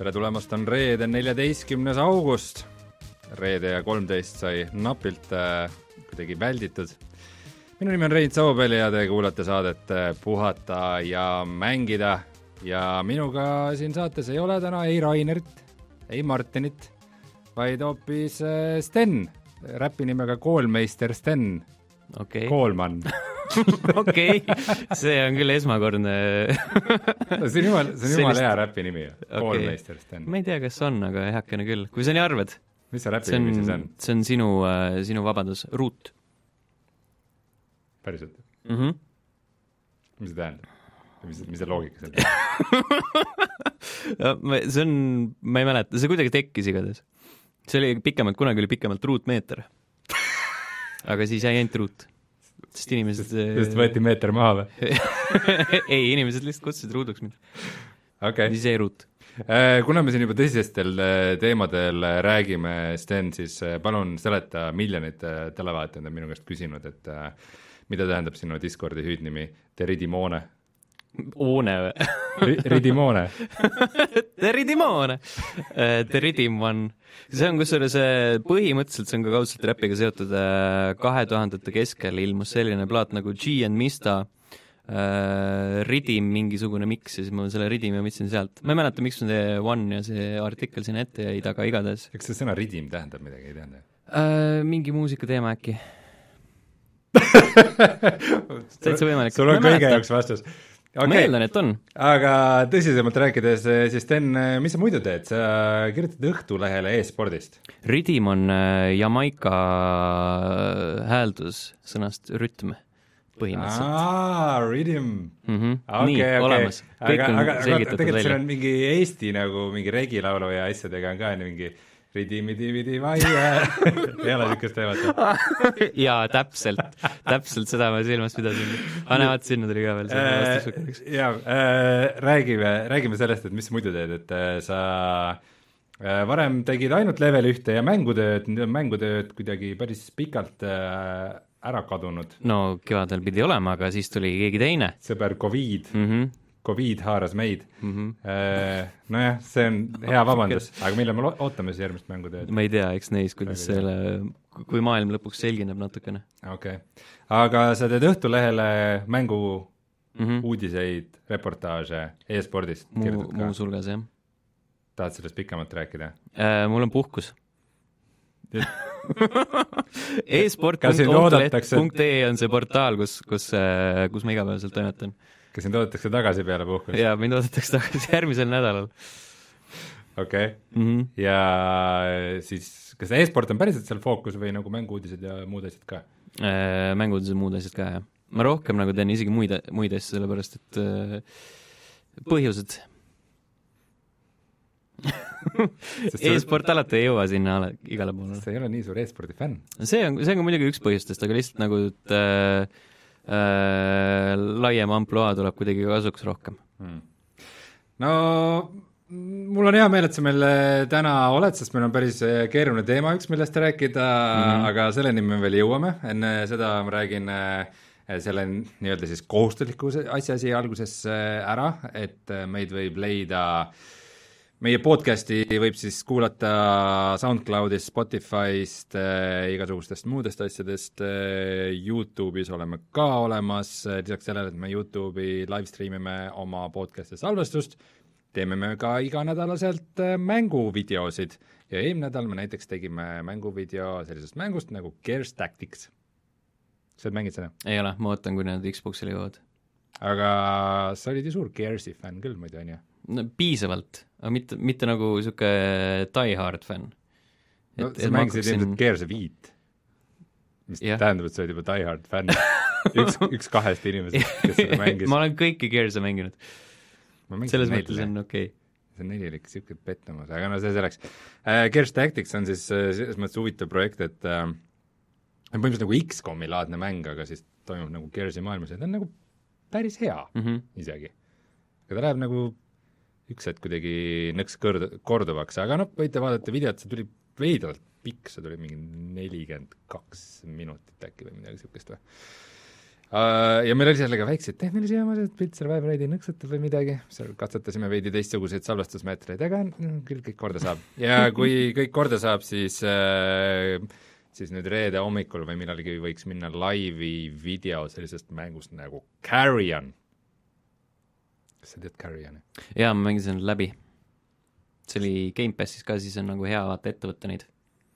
tere tulemast, on reede, neljateistkümnes august. reede ja kolmteist sai napilt äh, kuidagi välditud. minu nimi on Reit Soobel ja te kuulate saadet äh, Puhata ja mängida ja minuga siin saates ei ole täna ei Rainerit, ei Martinit, vaid hoopis äh, Sten, räpi nimega Koolmeister Sten okay. Koolman okei okay. see on küll esmakordne see on jumala, see on jumala Sellist- hea räpi nimi ju Okei. Koolmeister Sten. ma ei tea, kas on, aga heakene küll, kui sa nii arvad. mis see räpi nimi siis on see on sinu äh,, sinu vabadus, ruut päriselt? mm. -hmm. mis see tähendab? mis, mis see loogika seal on? see on, ma ei mäleta, see kuidagi tekkis igatahes. see oli pikemalt, kunagi oli pikemalt ruutmeeter. aga siis jäi ainult ruut. Sest inimesed sest võeti meeter maha või? ei, inimesed lihtsalt kutsusid ruuduks mind, okei siis jäi ruut. okay.. kuna me siin juba tõsistel äh, teemadel äh, räägime, Sten, siis äh, palun seleta, miljonid äh, televaatajad on minu käest küsinud, et äh, mida tähendab sinu Discordi hüüdnimi Teridimone? Oone või? Ridimone, Teridimone, Teridimon, see on kusjuures äh, põhimõtteliselt see on ka kaudselt räpiga seotud, kahe tuhandete keskel ilmus selline plaat nagu G and Mista äh, Ridim mingisugune miks ja siis ma selle Ridimi võtsin sealt, ma ei mäleta, miks mul see One ja see artikkel sinna ette jäid, aga igatahes kas see sõna ridim tähendab midagi, ei tähenda? äh, mingi muusikateema äkki, täitsa võimalik. sul on kõige jaoks vastus. Ma okei, eeldan, et on. aga tõsisemalt rääkides, siis Sten, mis sa muidu teed, sa kirjutad Õhtulehele e-spordist. Ridim on äh, Jamaica hääldus sõnast rütm põhimõtteliselt aa, Rhythm mm. -hmm. okei, nii, okei olemas. aga, aga, aga tegelikult seal on. mingi Eesti nagu mingi regilaulu ja asjadega on ka mingi ridimi-dividi vaia, ei ole niisugust teemat? jaa, täpselt, täpselt seda ma silmas pidasin. aga näe, vaat sinna tuli ka veel see vastus korraks. jaa, Äh, räägime, räägime sellest, et mis sa muidu teed, et äh, sa äh, varem tegid ainult level ühte ja mängutööd, nüüd on mängutööd kuidagi päris pikalt äh, ära kadunud. no kevadel pidi olema, aga siis tuli keegi teine sõber Covid, mm. -hmm. Covid haaras meid Mm -hmm. Äh, nojah, see on hea vabandus, aga millal me ootame siis järgmist mängutööd? ma ei tea, eks näis, kuidas selle, kui maailm lõpuks selgineb natukene okei okay., aga sa teed Õhtulehele mängu mm. -hmm. uudiseid, reportaaže e-spordist muu, ka, muuhulgas jah tahad sellest pikemalt rääkida? äh,. mul on puhkus e-sport.ee on see portaal, kus, kus, kus ma igapäevaselt toimetan. Kas sind oodatakse tagasi peale puhkust? ja mind oodatakse tagasi järgmisel nädalal okei okay., mm. -hmm. ja siis kas e-sport on päriselt seal fookus või nagu mängu-uudised ja muud asjad ka? Äh, mängud ja muud asjad ka, jah. ma rohkem nagu teen isegi muid, muid asju, sellepärast et äh, põhjused. e-sport alati ei jõua sinna ala, igale poole. sa ei ole nii suur e-spordi fänn. see on, see on ka muidugi üks põhjustest, aga lihtsalt nagu, et äh, äh, laiem ampluaa tuleb kuidagi kasuks rohkem. Hmm. no mul on hea meel, et sa meil äh, täna oled, sest meil on päris äh, keeruline teema üks, millest rääkida mm, -hmm. aga selleni me veel jõuame, enne seda ma räägin äh, selle nii-öelda siis kohustusliku asja siia alguses äh, ära, et äh, meid võib leida meie podcasti võib siis kuulata SoundCloudist, Spotify'st äh,, igasugustest muudest asjadest äh,, Youtube'is oleme ka olemas äh,, lisaks sellele, et me Youtube'i live stream ime oma podcast'i salvestust, teeme me ka iganädalaselt äh, mänguvideosid ja eelmine nädal me näiteks tegime mänguvideo sellisest mängust nagu Gears Tactics. sa oled mänginud seda? ei ole, ma ootan, kui nad Xbox'ile jõuavad. aga sa olid ju suur Gearsi fänn küll muidu, on ju? no piisavalt, aga mitte, mitte nagu niisugune die hard fänn. no sa mängisid ilmselt Gears viit, mis Jah. tähendab, et sa oled juba die hard fänn. üks, üks kahest inimesest, kes seda mängis. ma olen kõiki Gears'e mänginud, selles mõttes on okei okay.. see neli oli ikka niisugune pettumus, aga no see selleks äh,. Gears Tactics on siis äh, selles mõttes huvitav projekt, et äh, on põhimõtteliselt nagu X-komi laadne mäng, aga siis toimub nagu Gearsi maailmas ja ta on nagu päris hea Mm -hmm. isegi. aga ta läheb nagu üks hetk kuidagi nõks kõrd-, korduvaks, aga noh, võite vaadata videot, see tuli veidralt pikk, see tuli mingi nelikümmend kaks minutit äkki või midagi niisugust või. Uh, ja meil oli sellega väikseid tehnilisi jamasid, pilt seal veidi nõksutab või midagi, seal katsetasime veidi teistsuguseid salvestusmeetreid, aga no, küll kõik korda saab. ja kui kõik korda saab, siis uh, siis nüüd reede hommikul või millalgi võiks minna laivi video sellisest mängust nagu Carrion. Sa tead Carrioni? jaa, ma mängisin läbi. see oli Gamepassis ka, siis on nagu hea vaata ette võtta neid.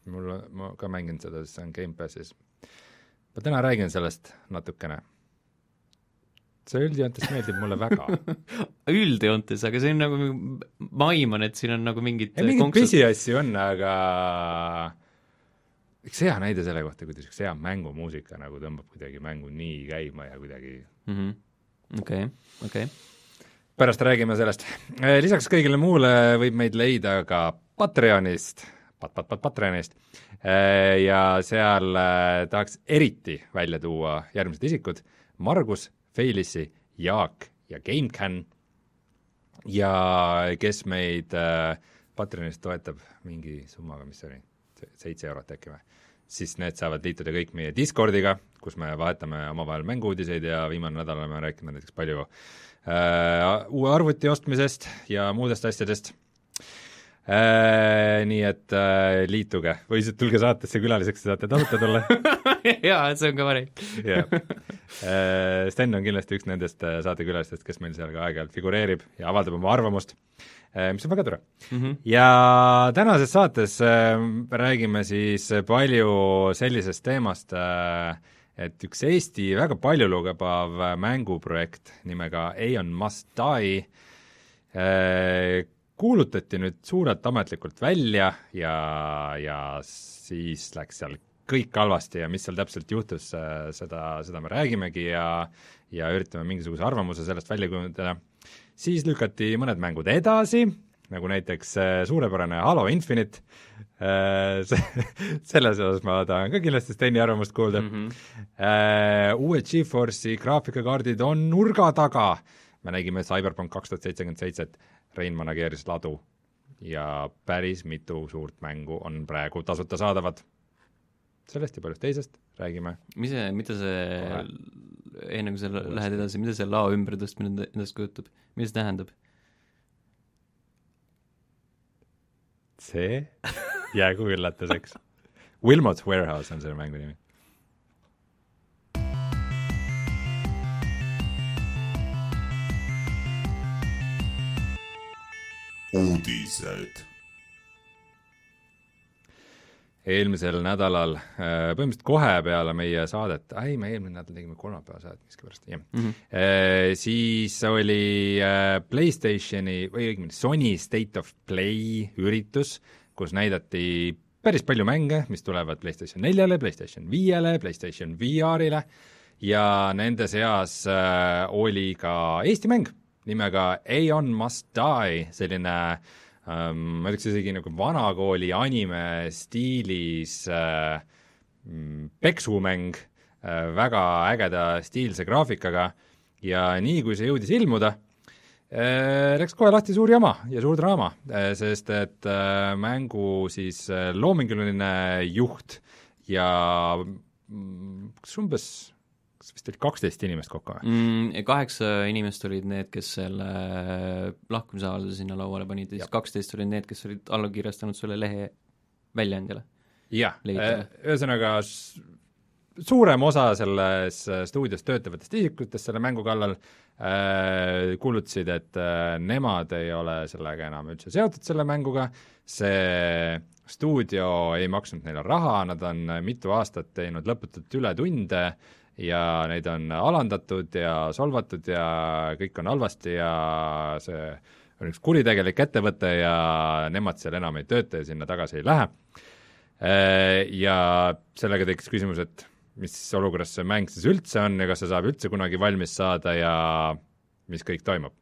mul, ma ka mängin seda, sest see on Gamepassis ma täna räägin sellest natukene. see üldjoontes meeldib mulle väga üldjoontes, aga see on nagu, ma aiman, et siin on nagu mingid ei, mingeid pisiasju on, aga üks hea näide selle kohta, kuidas üks hea mängumuusika nagu tõmbab kuidagi mängu nii käima ja kuidagi mhm. okei, okei. Pärast räägime sellest. lisaks kõigile muule võib meid leida ka Patreonist pat, pat, pat, Patreonist. Äh, ja seal äh, tahaks eriti välja tuua järgmised isikud, Margus, Feilissi, Jaak ja GameCAN ja kes meid Patreonist toetab mingi summaga, mis see oli, seitse eurot äkki või, siis need saavad liituda kõik meie Discordiga, kus me vahetame omavahel mänguuudiseid ja viimane nädal oleme rääkinud näiteks palju uue arvuti ostmisest ja muudest asjadest Äh, nii et äh, liituge või siis tulge saatesse külaliseks, saate tasuta tulla jaa, see on ka variant jah. Äh, Sten on kindlasti üks nendest äh, saatekülalistest, kes meil seal ka aeg-ajalt figureerib ja avaldab oma arvamust, mis on väga tore mm. -hmm. ja tänases saates räägime siis palju sellisest teemast, et üks Eesti väga paljulugebav mänguprojekt nimega Aeon Must Die kuulutati nüüd suurelt ametlikult välja ja, ja siis läks seal kõik halvasti ja mis seal täpselt juhtus, seda, seda me räägimegi ja ja üritame mingisuguse arvamuse sellest välja kujundada. siis lükati mõned mängud edasi, nagu näiteks äh, suurepärane Halo Infinite, äh, selles osas ma tahan ka kindlasti Steni arvamust kuulda mm. -hmm. uued GeForce'i graafikakaardid on nurga taga, me nägime Cyberpunk kaks tuhat seitsekümmend seitset Rein manageeris ladu ja päris mitu suurt mängu on praegu tasuta saadavad. sellest ja paljust teisest räägime. mis see, mida see, enne kui sa lähed edasi, mida see lao ümbertõstmine endast kujutab, mida see tähendab? see jäägu üllatuseks Wilmot's Warehouse on selle mängu nimi uudised. eelmisel nädalal, äh, põhimõtteliselt kohe peale meie saadet, ei, me eelmine nädal tegime kolmapäeva saadet miskipärast, jah mm, -hmm. siis oli äh, PlayStationi või õigemini Sony State of Play üritus, kus näidati päris palju mänge, mis tulevad PlayStation neljale, PlayStation viiele, PlayStation VR-ile ja nende seas oli ka Eesti mäng nimega Aeon Must Die, selline ähm, ma ütleks isegi nagu vanakooli anime stiilis äh, mm, peksumäng äh,, väga ägeda stiilse graafikaga ja nii, kui see jõudis ilmuda äh,, läks kohe lahti suur jama ja suur draama äh,, sest et äh, mängu siis äh, loominguline juht ja mm, kas umbes kas vist oli kaksteist inimest kokku või mm,? Kaheksa inimest olid need, kes selle lahkumisavalduse sinna lauale panid ja siis kaksteist olid need, kes olid alla kirjastanud selle lehe väljaandjale. jah, ühesõnaga suurem osa selles stuudios töötavatest isikutest selle mängu kallal äh, kuulutasid, et äh, nemad ei ole sellega enam üldse seotud, selle mänguga, see stuudio ei maksnud neile raha, nad on mitu aastat teinud lõputult ületunde äh,, ja neid on alandatud ja solvatud ja kõik on halvasti ja see on üks kuritegelik ettevõte ja nemad seal enam ei tööta ja sinna tagasi ei lähe. Ja sellega tekkis küsimus, et mis olukorras see mäng siis üldse on ja kas see saab üldse kunagi valmis saada ja mis kõik toimub.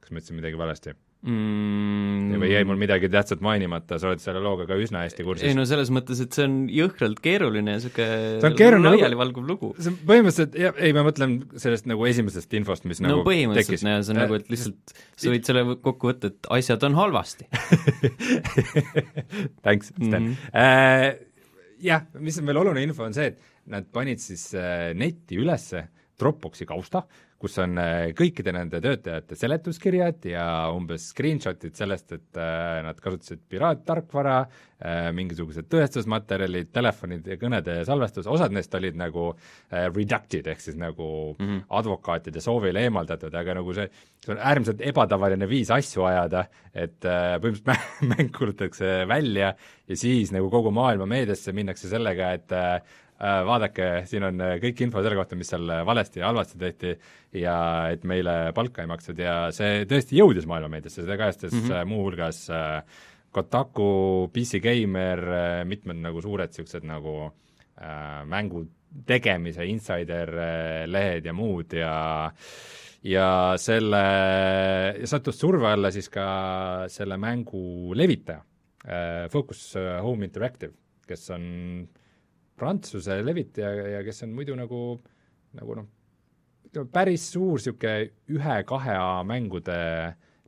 kas ma ütlesin midagi valesti? mm.. või jäi mul midagi tähtsat mainimata, sa oled selle looga ka üsna hästi kursis. ei no selles mõttes, et see on jõhkralt keeruline ja niisugune laialivalguv lugu. see on põhimõtteliselt, jah, ei ma mõtlen sellest nagu esimesest infost, mis no, nagu põhimõtteliselt jah, see on äh, nagu, et lihtsalt sa võid selle kokku võtta, et asjad on halvasti Thanks, Sten mm. -hmm. Äh, jah, mis on veel oluline info, on see, et nad panid siis äh, netti ülesse Dropboxi kausta, kus on äh, kõikide nende töötajate seletuskirjad ja umbes screenshot'id sellest, et äh, nad kasutasid piraattarkvara, mingisugused tõestusmaterjalid, telefonid ja kõnede salvestus, osad neist olid nagu redacted, ehk siis nagu mm -hmm. advokaatide soovil eemaldatud, aga nagu see, see on äärmiselt ebatavaline viis asju ajada, et põhimõtteliselt mäng kuulutatakse välja ja siis nagu kogu maailma meediasse minnakse sellega, et vaadake, siin on äh, kõik info selle kohta, mis seal äh, valesti ja halvasti tehti ja et meile palka ei makstud ja see tõesti jõudis maailmameediasse, seda kajastas mm -hmm. muuhulgas Kotaku, PC Gamer, mitmed nagu suured niisugused nagu äh, mängu tegemise insider lehed ja muud ja ja selle, sattus surve alla siis ka selle mängu levitaja äh,, Focus Home Interactive, kes on äh, Prantsuse levitaja ja kes on muidu nagu, nagu noh, ütleme päris suur niisugune ühe-kahe mängude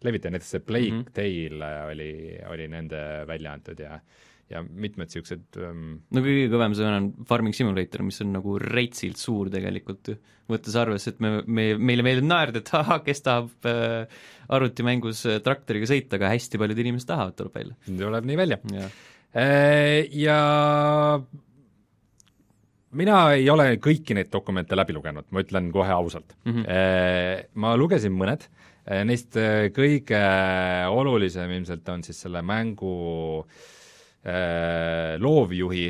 levitaja, näiteks see Plague mm -hmm. Tale oli, oli nende välja antud ja ja mitmed niisugused um... no kõige kõvem sõna on Farming Simulator, mis on nagu reitsilt suur tegelikult ju, võttes arvesse, et me, me, meile meeldib naerda, et ahah, kes tahab äh, arvutimängus äh, traktoriga sõita, aga hästi paljud inimesed tahavad, tuleb välja. tuleb nii välja. ja, äh, ja mina ei ole kõiki neid dokumente läbi lugenud, ma ütlen kohe ausalt mm. -hmm. Ma lugesin mõned, äh, neist äh, kõige olulisem ilmselt on siis selle mängu loovjuhi,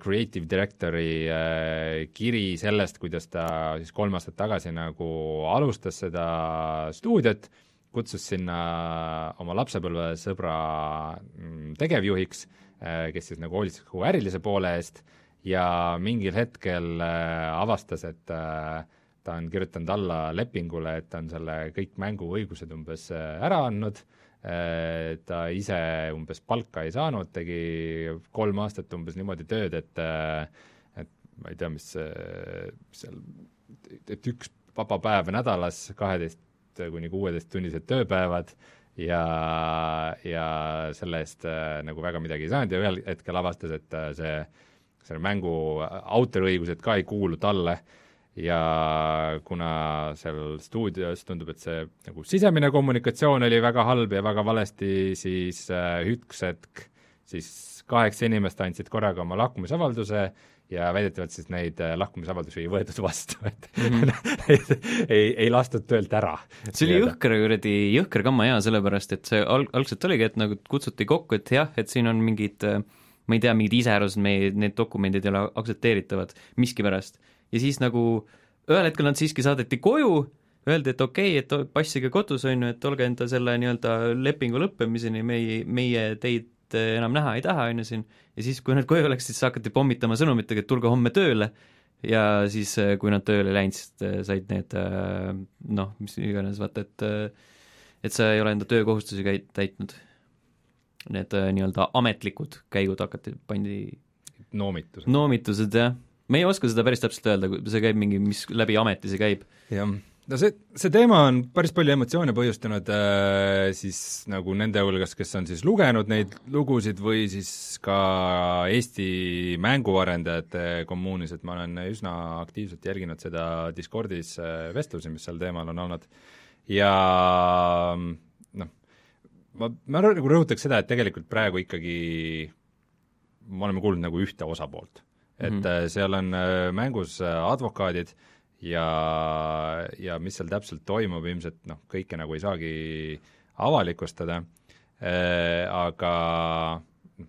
creative director'i kiri sellest, kuidas ta siis kolm aastat tagasi nagu alustas seda stuudiot, kutsus sinna oma lapsepõlvesõbra mm, tegevjuhiks, kes siis nagu hoolitses kogu ärilise poole eest ja mingil hetkel äh, avastas, et äh, ta on kirjutanud alla lepingule, et ta on selle kõik mänguõigused umbes äh, ära andnud, ta ise umbes palka ei saanud, tegi kolm aastat umbes niimoodi tööd, et et ma ei tea, mis seal, et üks vaba päev nädalas, kaheteist kuni kuueteisttunnised tööpäevad ja, ja selle eest nagu väga midagi ei saanud ja ühel hetkel avastas, et see selle mängu autoriõigused ka ei kuulu talle ja kuna seal stuudios tundub, et see nagu sisemine kommunikatsioon oli väga halb ja väga valesti, siis äh, üks hetk siis kaheksa inimest andsid korraga oma lahkumisavalduse ja väidetavalt siis neid äh, lahkumisavaldusi ei võetud vastu, et mm -hmm. ei, ei lastud töölt ära. see oli jõhker kuradi, jõhker kamma hea, sellepärast et see alg-, algselt oligi, et nagu kutsuti kokku, et jah, et siin on mingid äh, ma ei tea, mingid iseärased, meie, need dokumendid ei ole aktsepteeritavad miskipärast. ja siis nagu ühel hetkel nad siiski saadeti koju, öeldi, et okei okay,, et passige kodus, on ju, et olge enda selle nii-öelda lepingu lõppemiseni, meie, meie teid enam näha ei taha, on ju siin, ja siis, kui nad koju läksid, siis hakati pommitama sõnumitega, et tulge homme tööle, ja siis, kui nad tööle ei läinud, siis said need noh, mis iganes, vaata, et et sa ei ole enda töökohustusi täitnud need äh, nii-öelda ametlikud käigud hakati, pandi noomitused. noomitused, jah. me ei oska seda päris täpselt öelda, see käib mingi, mis läbi ameti see käib. jah, no see, see teema on päris palju emotsioone põhjustanud äh, siis nagu nende hulgas, kes on siis lugenud neid lugusid või siis ka Eesti mänguarendajate kommuunis, et ma olen üsna aktiivselt jälginud seda Discordis äh, vestlusi, mis sel teemal on olnud, ja ma, ma nagu rõhutaks seda, et tegelikult praegu ikkagi me oleme kuulnud nagu ühte osapoolt. et mm -hmm. seal on äh, mängus äh, advokaadid ja, ja mis seal täpselt toimub, ilmselt noh, kõike nagu ei saagi avalikustada, aga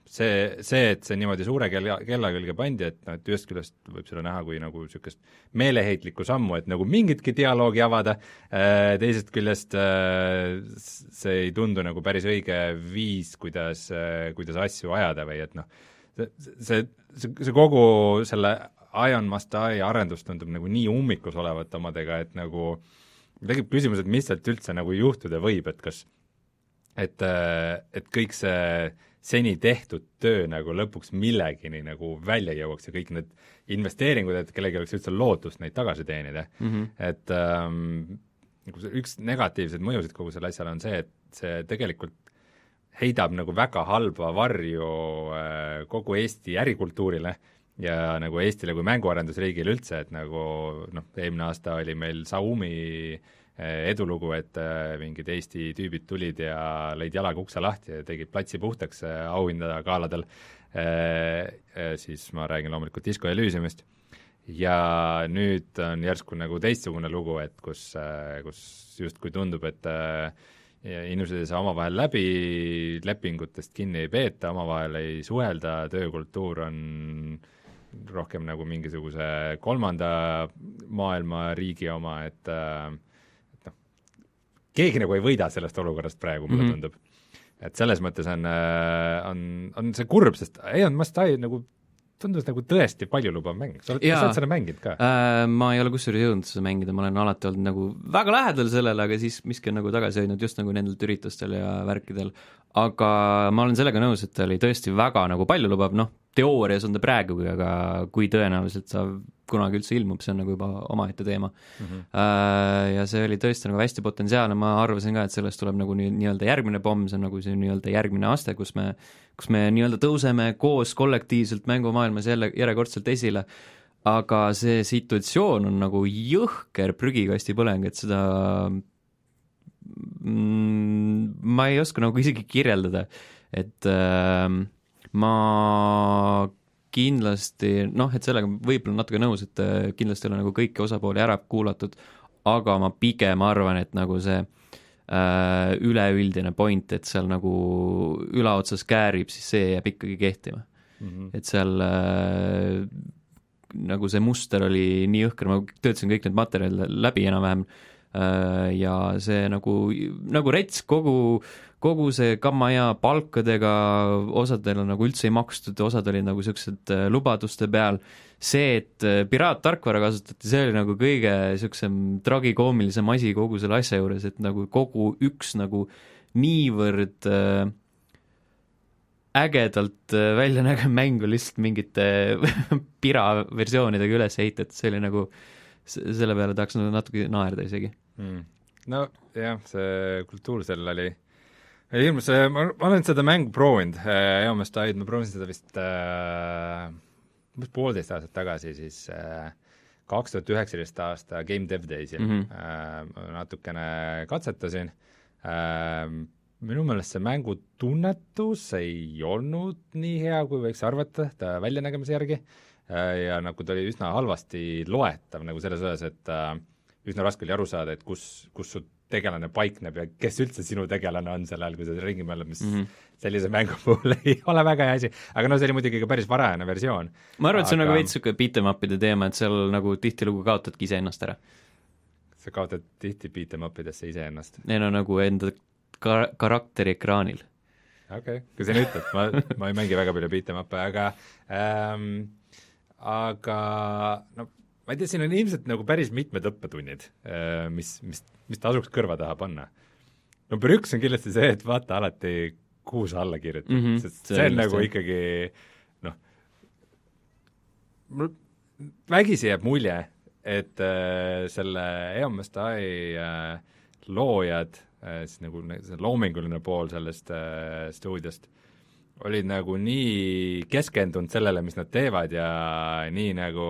see, see, et see niimoodi suure kella, kella külge pandi, et noh, et ühest küljest võib seda näha kui nagu niisugust meeleheitlikku sammu, et nagu mingitki dialoogi avada, äh, teisest küljest äh, see ei tundu nagu päris õige viis, kuidas, äh, kuidas asju ajada või et noh, see, see, see kogu selle Ion Must Die arendus tundub nagu nii ummikus olevat omadega, et nagu tekib küsimus, et mis sealt üldse nagu juhtuda võib, et kas et, et kõik see seni tehtud töö nagu lõpuks millegini nagu välja jõuaks ja kõik need investeeringud, et kellelgi oleks üldse lootust neid tagasi teenida mm, -hmm. et ähm, nagu üks negatiivseid mõjusid kogu sellele asjale on see, et see tegelikult heidab nagu väga halba varju äh, kogu Eesti ärikultuurile ja nagu Eestile kui mänguarendusriigile üldse, et nagu noh, eelmine aasta oli meil Xiaomi eh, edulugu, et eh, mingid Eesti tüübid tulid ja lõid jalaga ukse lahti ja tegid platsi puhtaks eh, auhindade galadel, siis ma räägin loomulikult Disco Elysiumist, ja nüüd on järsku nagu teistsugune lugu, et kus, kus justkui tundub, et inimesed ei saa omavahel läbi, lepingutest kinni ei peeta, omavahel ei suhelda, töökultuur on äh, rohkem nagu mingisuguse kolmanda maailma riigi oma, et äh, et noh, keegi nagu ei võida sellest olukorrast praegu, mulle mm -hmm. tundub. et selles mõttes on, äh, on, on see kurb, sest Aeon Must Die nagu tundus nagu tõesti paljulubav mäng, sa oled, sa oled seda mänginud ka äh,? Ma ei ole kusjuures jõudnud seda mängida, ma olen alati olnud nagu väga lähedal sellele, aga siis miski on nagu tagasi hoidnud just nagu nendelt üritustel ja värkidel. aga ma olen sellega nõus, et ta oli tõesti väga nagu paljulubav, noh, teoorias on ta praegugi, aga kui tõenäoliselt sa kunagi üldse ilmub, see on nagu juba omaette teema mm. -hmm. Ja see oli tõesti nagu hästi potentsiaalne, ma arvasin ka, et sellest tuleb nagu nii, nii-öelda järgmine pomm, see on nagu see nii-öelda järgmine aste, kus me, kus me nii-öelda tõuseme koos kollektiivselt mängumaailmas jälle järjekordselt esile, aga see situatsioon on nagu jõhker prügikasti põleng, et seda mm, ma ei oska nagu isegi kirjeldada, et äh, ma kindlasti noh, et sellega võib-olla natuke nõus, et äh, kindlasti ei ole nagu kõiki osapooli ära kuulatud, aga ma pigem arvan, et nagu see äh, üleüldine point, et seal nagu ülaotsas käärib, siis see jääb ikkagi kehtima mm. -hmm. et seal äh, nagu see muster oli nii jõhker, ma töötasin kõik need materjalid läbi enam-vähem äh, ja see nagu, nagu rets kogu kogu see gamma hea palkadega, osadel on nagu üldse ei makstud, osad olid nagu niisugused äh, lubaduste peal, see, et äh, piraattarkvara kasutati, see oli nagu kõige niisugusem tragikoomilisem asi kogu selle asja juures, et nagu kogu üks nagu niivõrd äh, ägedalt äh, välja nägev mäng oli lihtsalt mingite pira versioonidega üles ehitatud, see oli nagu, selle peale tahaks nagu natuke naerda isegi. Mm.. no jah, see kultuur seal oli hirmus, ma, ma olen seda mängu proovinud äh,, Eomast Tide, ma proovisin seda vist äh, umbes poolteist aastat tagasi, siis äh, kaks tuhat üheksateist aasta Game Dev Daysil. Mm -hmm. äh, natukene katsetasin. Äh,, minu meelest see mängu tunnetus ei olnud nii hea, kui võiks arvata, ta väljanägemise järgi. Äh,, ja nagu ta oli üsna halvasti loetav nagu selles osas, et äh, üsna raske oli aru saada, et kus, kus su tegelane paikneb ja kes üldse sinu tegelane on sel ajal, kui sa ringi oled, mis mm -hmm. sellise mängu puhul ei ole väga hea asi. aga no see oli muidugi ka päris varajane versioon. ma arvan, et see on nagu veits niisugune beat em up'ide teema, et seal nagu tihtilugu kaotadki iseennast ära. sa kaotad tihti beat em up idesse iseennast? ei no nagu enda kar-, karakteri ekraanil. okei okay., kui sa nii ütled, ma, ma ei mängi väga palju beat em up'e, aga ähm, aga no ma ei tea, siin on ilmselt nagu päris mitmed õppetunnid, äh, mis, mis, mis tasuks kõrva taha panna. number üks on kindlasti see, et vaata alati, kuhu sa alla kirjutad mm, -hmm, sest see, see on nagu ikkagi noh, mul vägisi jääb mulje, et äh, selle Eomast ai äh, loojad äh,, siis nagu see loominguline pool sellest äh, stuudiost, olid nagu nii keskendunud sellele, mis nad teevad ja nii nagu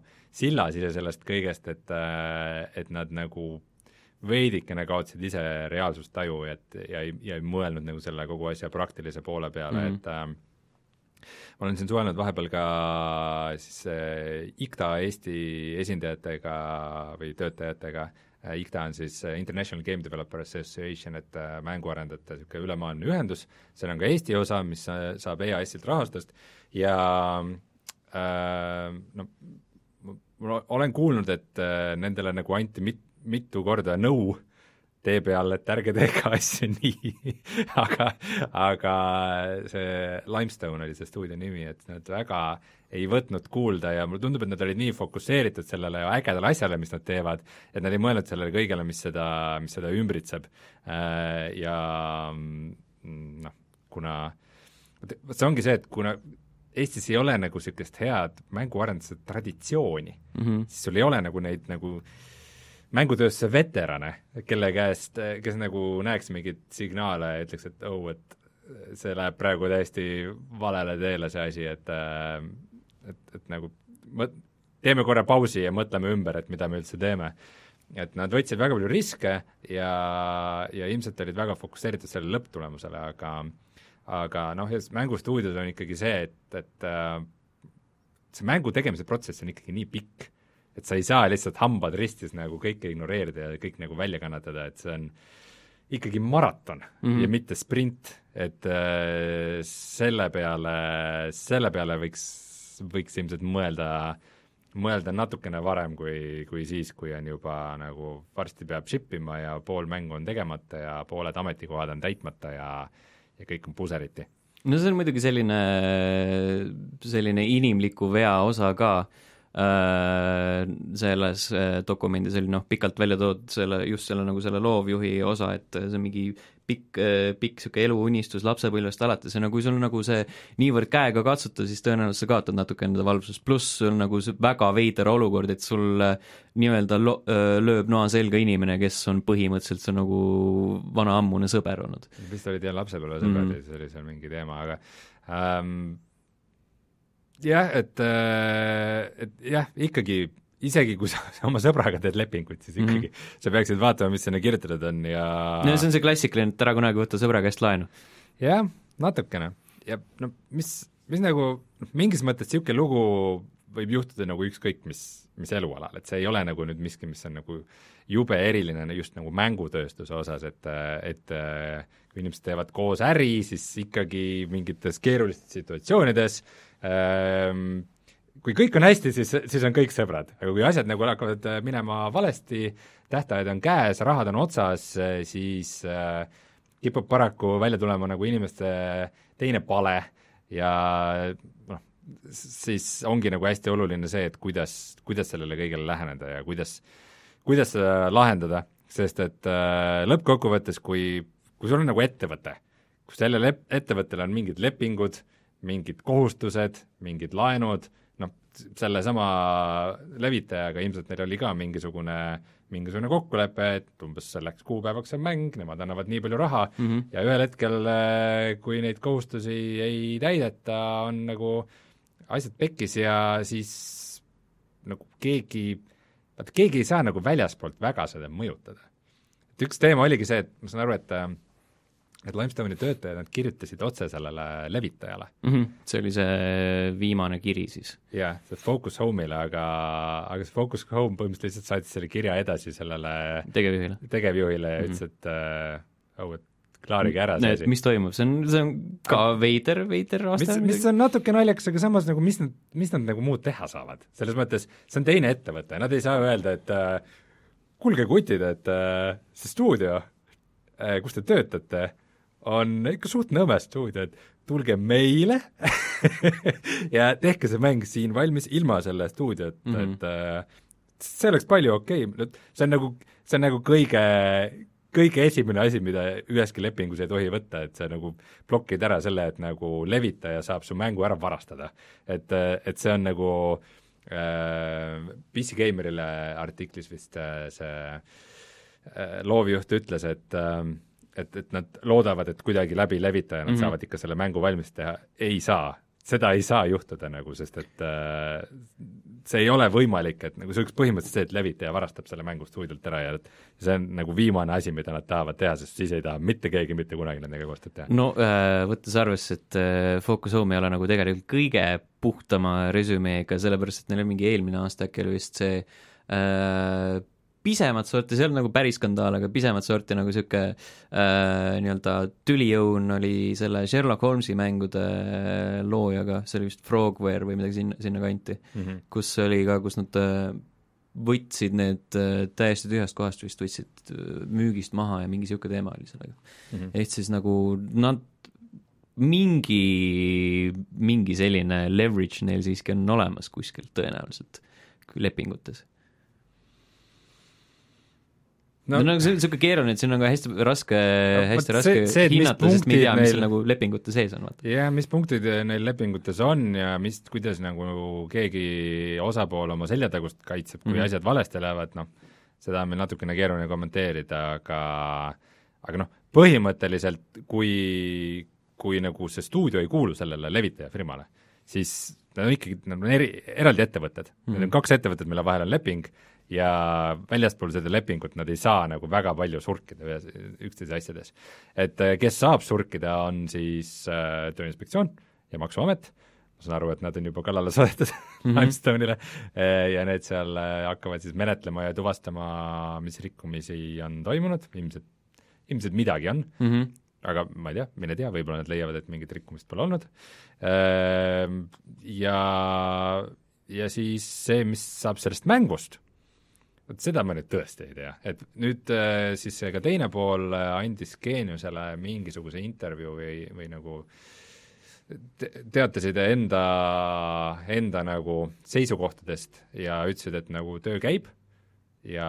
äh, sillas ise sellest kõigest, et, äh, et nad nagu veidikene kaotasid ise reaalsustaju, et ja ei, ja ei mõelnud nagu selle kogu asja praktilise poole peale mm, -hmm. et äh, ma olen siin suhelnud vahepeal ka siis äh, IKTA Eesti esindajatega või töötajatega. Äh,, IKTA on siis äh, International Game Developer Association, et äh, mänguarendajate niisugune ülemaailmne ühendus, seal on ka Eesti osa, mis äh, saab EAS-ilt rahastust. Ja äh, no ma olen kuulnud, et äh, nendele nagu anti mit-, mitu korda nõu tee peal, et ärge tehke asju nii aga, aga see Limestone oli see stuudio nimi, et nad väga ei võtnud kuulda ja mulle tundub, et nad olid nii fokusseeritud sellele ägedale asjale, mis nad teevad, et nad ei mõelnud sellele kõigele, mis seda, mis seda ümbritseb. Äh, ja mm, noh, kuna see ongi see, et kuna Eestis ei ole nagu niisugust head mänguarenduse traditsiooni mm, -hmm. siis sul ei ole nagu neid nagu mängutööstuse veterane, kelle käest, kes nagu näeks mingeid signaale ja ütleks, et oh, et see läheb praegu täiesti valele teele, see asi, et äh, et, et nagu mõt-, teeme korra pausi ja mõtleme ümber, et mida me üldse teeme. et nad võtsid väga palju riske ja, ja ilmselt olid väga fokusseeritud sellele lõpptulemusele, aga aga noh, mängustuudios on ikkagi see, et, et äh, see mängu tegemise protsess on ikkagi nii pikk, et sa ei saa lihtsalt hambad ristis nagu kõike ignoreerida ja kõik nagu välja kannatada, et see on ikkagi maraton mm -hmm. ja mitte sprint, et äh, selle peale, selle peale võiks, võiks ilmselt mõelda, mõelda natukene varem kui, kui siis, kui on juba nagu varsti peab ship ima ja pool mängu on tegemata ja pooled ametikohad on täitmata ja ja kõik on puseriti. no see on muidugi selline, selline inimliku vea osa ka selles äh, dokumendis oli noh, pikalt välja toodud selle, just selle nagu selle loovjuhi osa, et see on mingi pikk, pikk niisugune eluunistus lapsepõlvest alates ja no kui sul nagu see niivõrd käega katsuta, siis tõenäoliselt sa kaotad natuke enda valvsust, pluss sul nagu see väga veider olukord, et sul äh, nii-öelda lo-, äh, lööb noa selga inimene, kes on põhimõtteliselt see nagu vana ammune sõber olnud. vist olid jah lapsepõlvesõbrad mm. ja siis oli seal mingi teema, aga ähm, jah, et, äh, et jah, ikkagi isegi kui sa oma sõbraga teed lepingut, siis ikkagi mm -hmm. sa peaksid vaatama, mis sinna kirjutatud on ja no see on see klassikaline, et ära kunagi võta sõbra käest laenu. jah, natukene. ja no mis, mis nagu, noh mingis mõttes niisugune lugu võib juhtuda nagu ükskõik mis, mis elualal, et see ei ole nagu nüüd miski, mis on nagu jube eriline just nagu mängutööstuse osas, et, et kui inimesed teevad koos äri, siis ikkagi mingites keerulistes situatsioonides kui kõik on hästi, siis, siis on kõik sõbrad, aga kui asjad nagu hakkavad äh, minema valesti, tähtajad on käes, rahad on otsas, äh, siis äh, kipub paraku välja tulema nagu inimeste teine pale ja noh, siis ongi nagu hästi oluline see, et kuidas, kuidas sellele kõigele läheneda ja kuidas, kuidas seda lahendada, sest et äh, lõppkokkuvõttes, kui, kui sul on nagu ettevõte, kus sellel ettevõttel on mingid lepingud, mingid kohustused, mingid laenud, sellesama levitajaga ilmselt neil oli ka mingisugune, mingisugune kokkulepe, et umbes selleks kuupäevaks on mäng, nemad annavad nii palju raha mm -hmm. ja ühel hetkel, äh, kui neid kohustusi ei täideta, on nagu asjad pekkis ja siis nagu keegi, vaata keegi ei saa nagu väljaspoolt väga seda mõjutada. et üks teema oligi see, et ma saan aru, et äh, et Limestone'i töötajad, nad kirjutasid otse sellele levitajale mm. -hmm. see oli see viimane kiri siis? jah, see Focus Home'ile, aga, aga see Focus Home põhimõtteliselt lihtsalt saatis selle kirja edasi sellele tegevjuhile, tegevjuhile ja mm -hmm. ütles, et äh, oh, et klaarige ära see asi. mis toimub, see on, see on ka veider, veider aasta. mis, mis on natuke naljakas, aga samas nagu mis nad, mis nad nagu muud teha saavad, selles mõttes see on teine ettevõte, nad ei saa öelda, et äh, kuulge, kutid, et äh, see stuudio äh,, kus te töötate, on ikka suht nõme stuudio, et tulge meile ja tehke see mäng siin valmis ilma selle stuudiota mm, -hmm. et äh, see oleks palju okei okay., see on nagu, see on nagu kõige, kõige esimene asi, mida üheski lepingus ei tohi võtta, et sa nagu blokid ära selle, et nagu levitaja saab su mängu ära varastada. et, et see on nagu äh, PC Gamerile artiklis vist äh, see äh, loovjuht ütles, et äh, et, et nad loodavad, et kuidagi läbi levitaja nad mm -hmm. saavad ikka selle mängu valmis teha, ei saa. seda ei saa juhtuda nagu, sest et äh, see ei ole võimalik, et nagu see oleks põhimõtteliselt see, et levitaja varastab selle mängu stuudiolt ära ja see on nagu viimane asi, mida nad tahavad teha, sest siis ei taha mitte keegi mitte kunagi nendega koostööd teha. no äh, võttes arvesse, et äh, Focus Home ei ole nagu tegelikult kõige puhtama resümeega, sellepärast et neil on mingi eelmine aasta äkki oli vist see äh, pisemat sorti, see ei olnud nagu päris skandaal, aga pisemat sorti nagu niisugune äh, nii-öelda tüliõun oli selle Sherlock Holmesi mängude loojaga, see oli vist Frogware või midagi sinna, sinnakanti mm, -hmm. kus oli ka, kus nad äh, võtsid need äh, täiesti tühjast kohast vist, võtsid äh, müügist maha ja mingi niisugune teema oli sellega mm. -hmm. ehk siis nagu nad mingi, mingi selline leverage neil siiski on olemas kuskilt tõenäoliselt lepingutes no, no see on niisugune keeruline, et siin on ka hästi raske no,, hästi raske see, see, hinnata, sest me ei tea, mis neil nagu lepingute sees on, vaata. jah, mis punktid neil lepingutes on ja mis, kuidas nagu keegi osapool oma seljatagust kaitseb, kui mm -hmm. asjad valesti lähevad, noh, seda on meil natukene keeruline kommenteerida, aga aga noh, põhimõtteliselt kui, kui nagu see stuudio ei kuulu sellele levitajafirmale, siis nad on ikkagi, nad on eri, eraldi ettevõtted mm, -hmm. Mhm. need on kaks ettevõtet, mille vahel on leping ja väljaspool seda lepingut nad ei saa nagu väga palju surkida ühes, üksteise asjades. et äh, kes saab surkida, on siis äh, Tööinspektsioon ja Maksuamet, ma saan aru, et nad on juba kallale saadetud mm -hmm. Limestone'ile ja need seal äh, hakkavad siis menetlema ja tuvastama, mis rikkumisi on toimunud, ilmselt, ilmselt midagi on mm. -hmm. aga ma ei tea, mine tea, võib-olla nad leiavad, et mingit rikkumist pole olnud. Ja, ja siis see, mis saab sellest mängust, vot seda ma nüüd tõesti ei tea, et nüüd äh, siis ka teine pool äh, andis Geeniusele mingisuguse intervjuu või, või nagu te teatasid enda, enda nagu seisukohtadest ja ütlesid, et nagu töö käib ja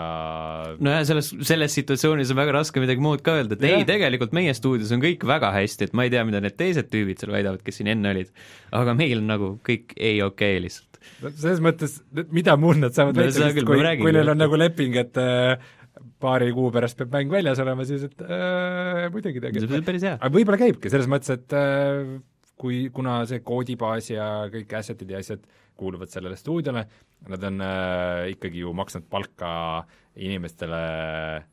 nojah, selles, selles situatsioonis on väga raske midagi muud ka öelda, et yeah. ei, tegelikult meie stuudios on kõik väga hästi, et ma ei tea, mida need teised tüübid seal väidavad, kes siin enne olid, aga meil on nagu kõik ei okei okay lihtsalt. No selles mõttes, mida muud nad saavad küll, kui, ma räägingi. kui neil on nagu leping, et äh, paari kuu pärast peab mäng väljas olema, siis et äh, muidugi see tegelikult on päris hea. aga võib-olla käibki, selles mõttes, et äh, kui, kuna see koodibaas ja kõik asset'id ja asjad kuuluvad sellele stuudiole, nad on äh, ikkagi ju maksnud palka inimestele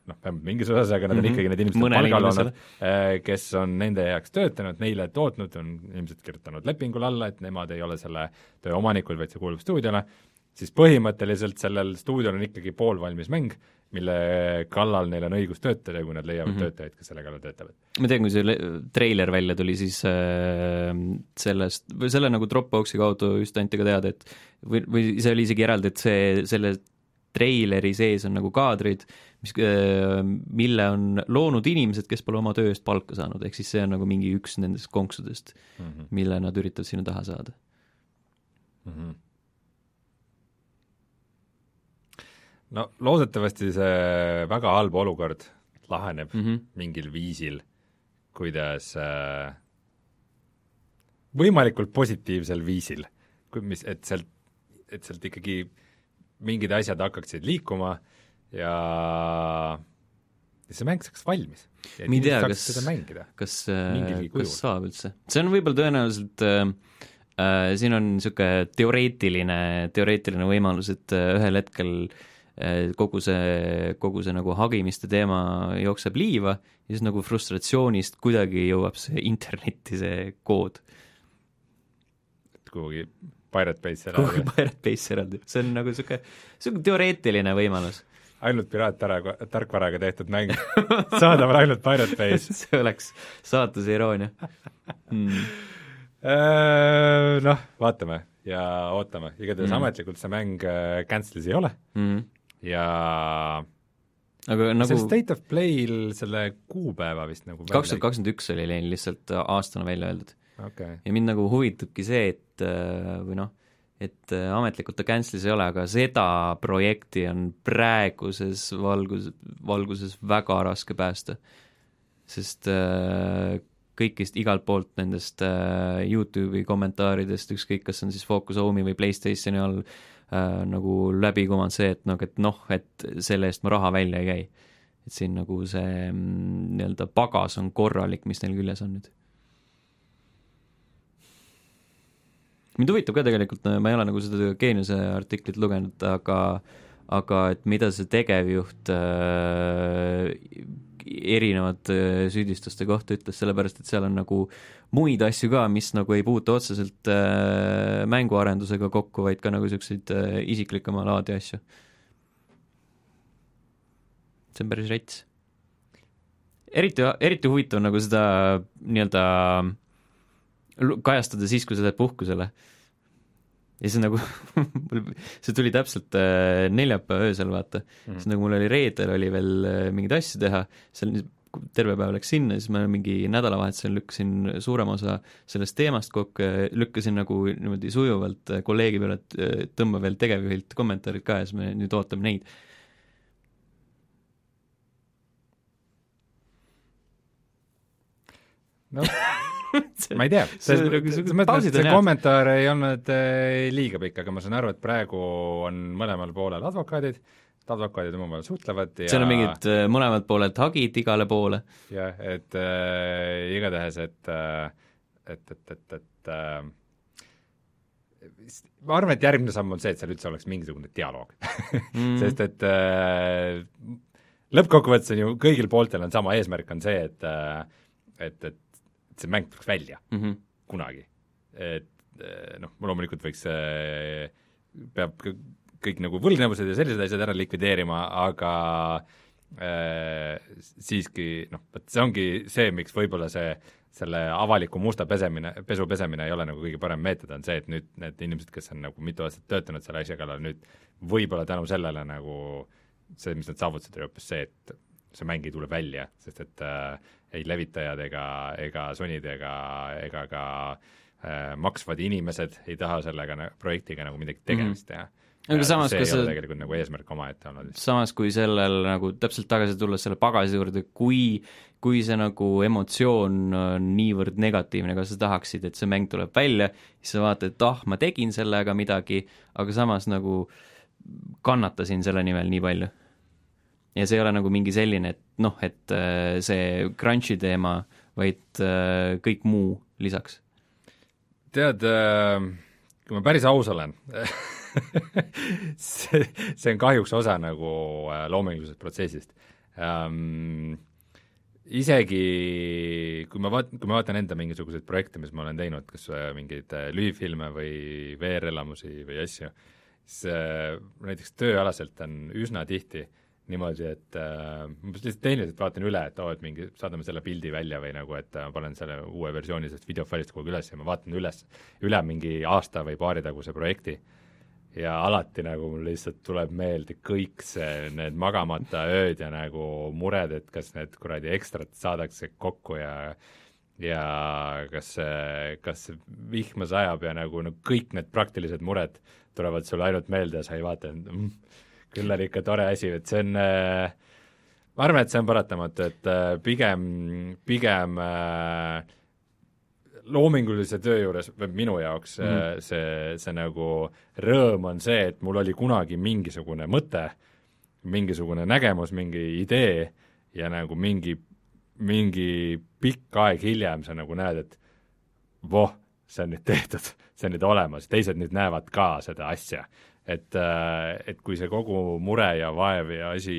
noh, vähemalt mingis osas, aga nad on Mhm. ikkagi need inimesed Mõnele palgal olnud äh, kes on nende heaks töötanud, neile tootnud, on ilmselt kirjutanud lepingule alla, et nemad ei ole selle töö omanikud, vaid see kuulub stuudiole, siis põhimõtteliselt sellel stuudiol on ikkagi poolvalmis mäng, mille kallal neil on õigus töötada ja kui nad leiavad mm. -hmm. töötajaid, kes selle kallal töötavad. ma tean, kui see le- treiler välja tuli, siis äh, sellest, või selle nagu Dropboxi kaudu just anti ka teada, et või, või see oli isegi eraldi, et see, selle treileri sees on nagu kaadrid, mis äh,, mille on loonud inimesed, kes pole oma töö eest palka saanud, ehk siis see on nagu mingi üks nendest konksudest, Mm -hmm. mille nad üritavad sinna taha saada. Mm -hmm. No loodetavasti see väga halb olukord laheneb mm mm -hmm. mingil viisil, kuidas äh, võimalikult positiivsel viisil, kui mis, et sealt, et sealt ikkagi mingid asjad hakkaksid liikuma ja ja see mäng saaks valmis. Ma ei tea, kas- kas kujul. kas saab üldse? see on võib-olla tõenäoliselt äh, äh, siin on niisugune teoreetiline, teoreetiline võimalus, et äh, ühel hetkel äh, kogu see, kogu see nagu hagimiste teema jookseb liiva ja siis nagu frustratsioonist kuidagi jõuab see internetti, see kood. kuhugi Pirate Base'i kuhugi ära Pirate Base eraldi, see on nagu niisugune, niisugune teoreetiline võimalus. ainult piraattara-, tarkvaraga tehtud mäng, saadaval ainult Pirate Base. see oleks saatuse iroonia mm.. Noh, vaatame ja ootame, igatahes Mm. ametlikult see mäng äh, cancel'is ei ole Mm. Ja aga nagu... see State of Play'l selle kuupäeva vist nagu kaks tuhat kakskümmend üks oli neil lihtsalt aastana välja öeldud. okei okay., ja mind nagu huvitabki see, et äh, või noh, et äh, ametlikult ta cancel'is ei ole, aga seda projekti on praeguses valgus, valguses väga raske päästa. sest äh, kõigist igalt poolt nendest äh, Youtube'i kommentaaridest, ükskõik, kas on siis Focus Home'i või Playstationi all äh, nagu läbi kumanud see, et noh, et noh, et selle eest ma raha välja ei käi. et siin nagu see mm, nii-öelda pagas on korralik, mis neil küljes on nüüd mind huvitab ka tegelikult, ma ei ole nagu seda Geeniuse artiklit lugenud, aga aga et mida see tegevjuht äh, erinevate äh, süüdistuste kohta ütles, sellepärast et seal on nagu muid asju ka, mis nagu ei puutu otseselt äh, mänguarendusega kokku, vaid ka nagu niisuguseid äh, isiklikuma laadi asju. see on päris rets. eriti, eriti huvitav nagu seda nii-öelda kajastada siis, kui sa lähed puhkusele. Ja see nagu see tuli täpselt äh, neljapäeva öösel, vaata mm.. siis nagu mul oli reedel oli veel äh, mingeid asju teha, seal terve päev läks sinna, siis ma mingi nädalavahetusel lükkasin suurema osa sellest teemast kokku lükkasin nagu niimoodi sujuvalt äh, kolleegi peale, et tõmba veel tegevjuhilt kommentaarid ka ja siis me nüüd ootame neid noh, ma ei tea, see selles nagu mõttes et see kommentaar ei olnud äh, liiga pikk, aga ma saan aru, et praegu on mõlemal poolel advokaadid, advokaadid omavahel suhtlevad ja seal on mingid äh, mõlemad pooled hagid igale poole. Jah, et äh, igatahes, et äh, et, et, et, et äh, ma arvan, et järgmine samm on see, et seal üldse oleks mingisugune dialoog mm. sest et äh, lõppkokkuvõttes on ju kõigil pooltel on sama eesmärk, on see, et äh, et, et see mäng tuleks välja mm -hmm. kunagi. et äh, noh, loomulikult võiks äh,, peab kõik nagu võlgnevused ja sellised asjad ära likvideerima, aga äh, siiski noh, vot see ongi see, miks võib-olla see selle avaliku musta pesemine, pesu pesemine ei ole nagu kõige parem meetod, on see, et nüüd need inimesed, kes on nagu mitu aastat töötanud selle asja kallal, nüüd võib-olla tänu sellele nagu see, mis nad saavutasid, oli hoopis see, et see mäng ei tule välja, sest et äh, ei levitajad ega, ega Sonyd ega, ega ka äh, maksvad inimesed ei taha sellega projektiga nagu midagi tegemist mm -hmm. teha aga samas, ei see... tegelikult nagu eesmärk omaette olnud. samas, kui sellel nagu täpselt tagasi tulles selle pagasi juurde, kui, kui see nagu emotsioon on niivõrd negatiivne, kas sa tahaksid, et see mäng tuleb välja, siis sa vaatad, et ah, ma tegin sellega midagi, aga samas nagu kannatasin selle nimel nii palju. ja see ei ole nagu mingi selline, et noh, et äh, see crunch'i teema, vaid äh, kõik muu lisaks. tead, äh, kui ma päris aus olen see, see on kahjuks osa nagu äh, loomingulisest protsessist um,. isegi kui ma vaat-, kui ma vaatan enda mingisuguseid projekte, mis ma olen teinud, kas äh, mingeid äh, lühifilme või VR-elamusi või asju, siis äh, näiteks tööalaselt on üsna tihti niimoodi, et äh, ma lihtsalt tehniliselt vaatan üle, et oo oh,, et mingi, saadame selle pildi välja või nagu, et ma panen selle uue versiooni sellest videofailist aeg üles ja ma vaatan üles, üle mingi aasta või paari taguse projekti. Ja alati nagu mul lihtsalt tuleb meelde kõik see, need magamata ööd ja nagu mured, et kas need kuradi ekstrad saadakse kokku ja ja kas see, kas vihma sajab ja nagu no kõik need praktilised mured tulevad sulle ainult meelde ja sa ei vaata, et mm, küll on ikka tore asi, et see on äh, ma arvan, et see on paratamatu, et äh, pigem, pigem äh, loomingulise töö juures, või minu jaoks mm -hmm. see, see nagu rõõm on see, et mul oli kunagi mingisugune mõte, mingisugune nägemus, mingi idee ja nagu mingi, mingi pikk aeg hiljem sa nagu näed, et voh, see on nüüd tehtud, see on nüüd olemas, teised nüüd näevad ka seda asja. Et, äh, et kui see kogu mure ja vaev ja asi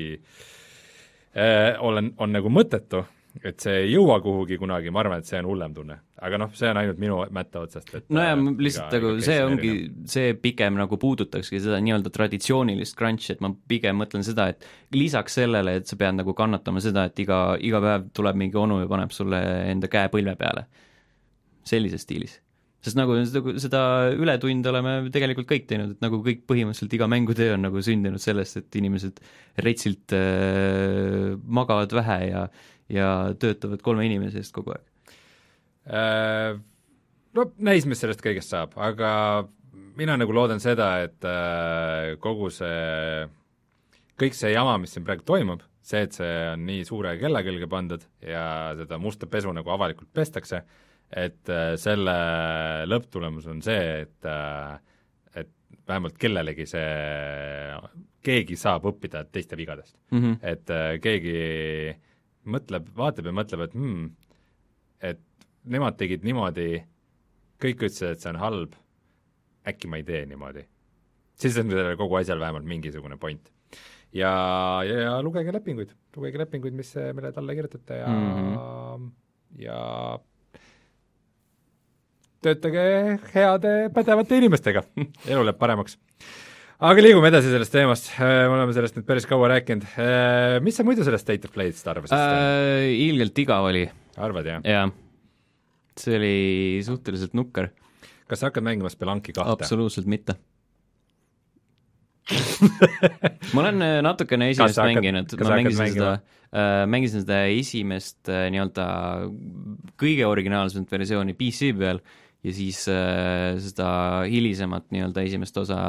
äh, olen, on nagu mõttetu, et see ei jõua kuhugi kunagi, ma arvan, et see on hullem tunne. aga noh, see on ainult minu mätta otsast, et nojah, lihtsalt nagu see ongi, see pigem nagu puudutakski seda nii-öelda traditsioonilist crunch'i, et ma pigem mõtlen seda, et lisaks sellele, et sa pead nagu kannatama seda, et iga, iga päev tuleb mingi onu ja paneb sulle enda käe põlve peale, sellises stiilis sest nagu seda, seda ületunde oleme tegelikult kõik teinud, et nagu kõik põhimõtteliselt iga mängutöö on nagu sündinud sellest, et inimesed retsilt äh, magavad vähe ja ja töötavad kolme inimese eest kogu aeg äh,? No näis, mis sellest kõigest saab, aga mina nagu loodan seda, et äh, kogu see, kõik see jama, mis siin praegu toimub, see, et see on nii suure kella külge pandud ja seda musta pesu nagu avalikult pestakse, et äh, selle lõpptulemus on see, et äh, et vähemalt kellelegi see, keegi saab õppida teiste vigadest mm. -hmm. et äh, keegi mõtleb, vaatab ja mõtleb, et hmm, et nemad tegid niimoodi, kõik ütlesid, et see on halb, äkki ma ei tee niimoodi. siis on sellel kogu asjal vähemalt mingisugune point. ja, ja, ja lugege lepinguid, lugege lepinguid, mis, mille te alla kirjutate ja mm, -hmm. ja töötage heade pädevate inimestega elu läheb paremaks aga liigume edasi sellest teemast, äh, me oleme sellest nüüd päris kaua rääkinud, äh, mis sa muidu sellest State of Play'st arvasid äh,? Ilgelt igav oli. arvad, jah? jah. see oli suhteliselt nukker. kas sa hakkad mängima Spelunki kahte? absoluutselt mitte ma olen äh, natukene esimest hakkad, mänginud, ma mängisin seda mängisin seda esimest nii-öelda kõige originaalsemat versiooni PC peal ja siis äh, seda hilisemat nii-öelda esimest osa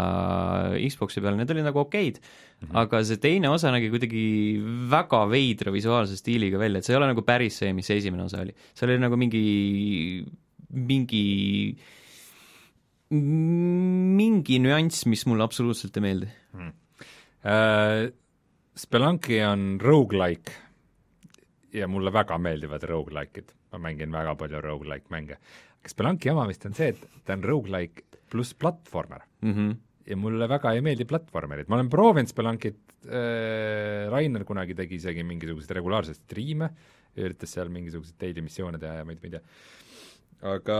Xbox'i peal, need olid nagu okeid mm, -hmm. aga see teine osa nägi kuidagi väga veidra visuaalse stiiliga välja, et see ei ole nagu päris see, mis see esimene osa oli. seal oli nagu mingi, mingi, mingi nüanss, mis mulle absoluutselt ei meeldi mm. Uh, Spelunki on rogu-like ja mulle väga meeldivad rogu-like'id, ma mängin väga palju rogu-like mänge Spelunki jama vist on see, et ta on rogu-like pluss platvormer mm. -hmm. ja mulle väga ei meeldi platvormerid, ma olen proovinud Spelunkit äh,, Rainer kunagi tegi isegi mingisuguseid regulaarseid striime, üritas seal mingisuguseid daily missioone teha ja ma ei, ma ei tea. aga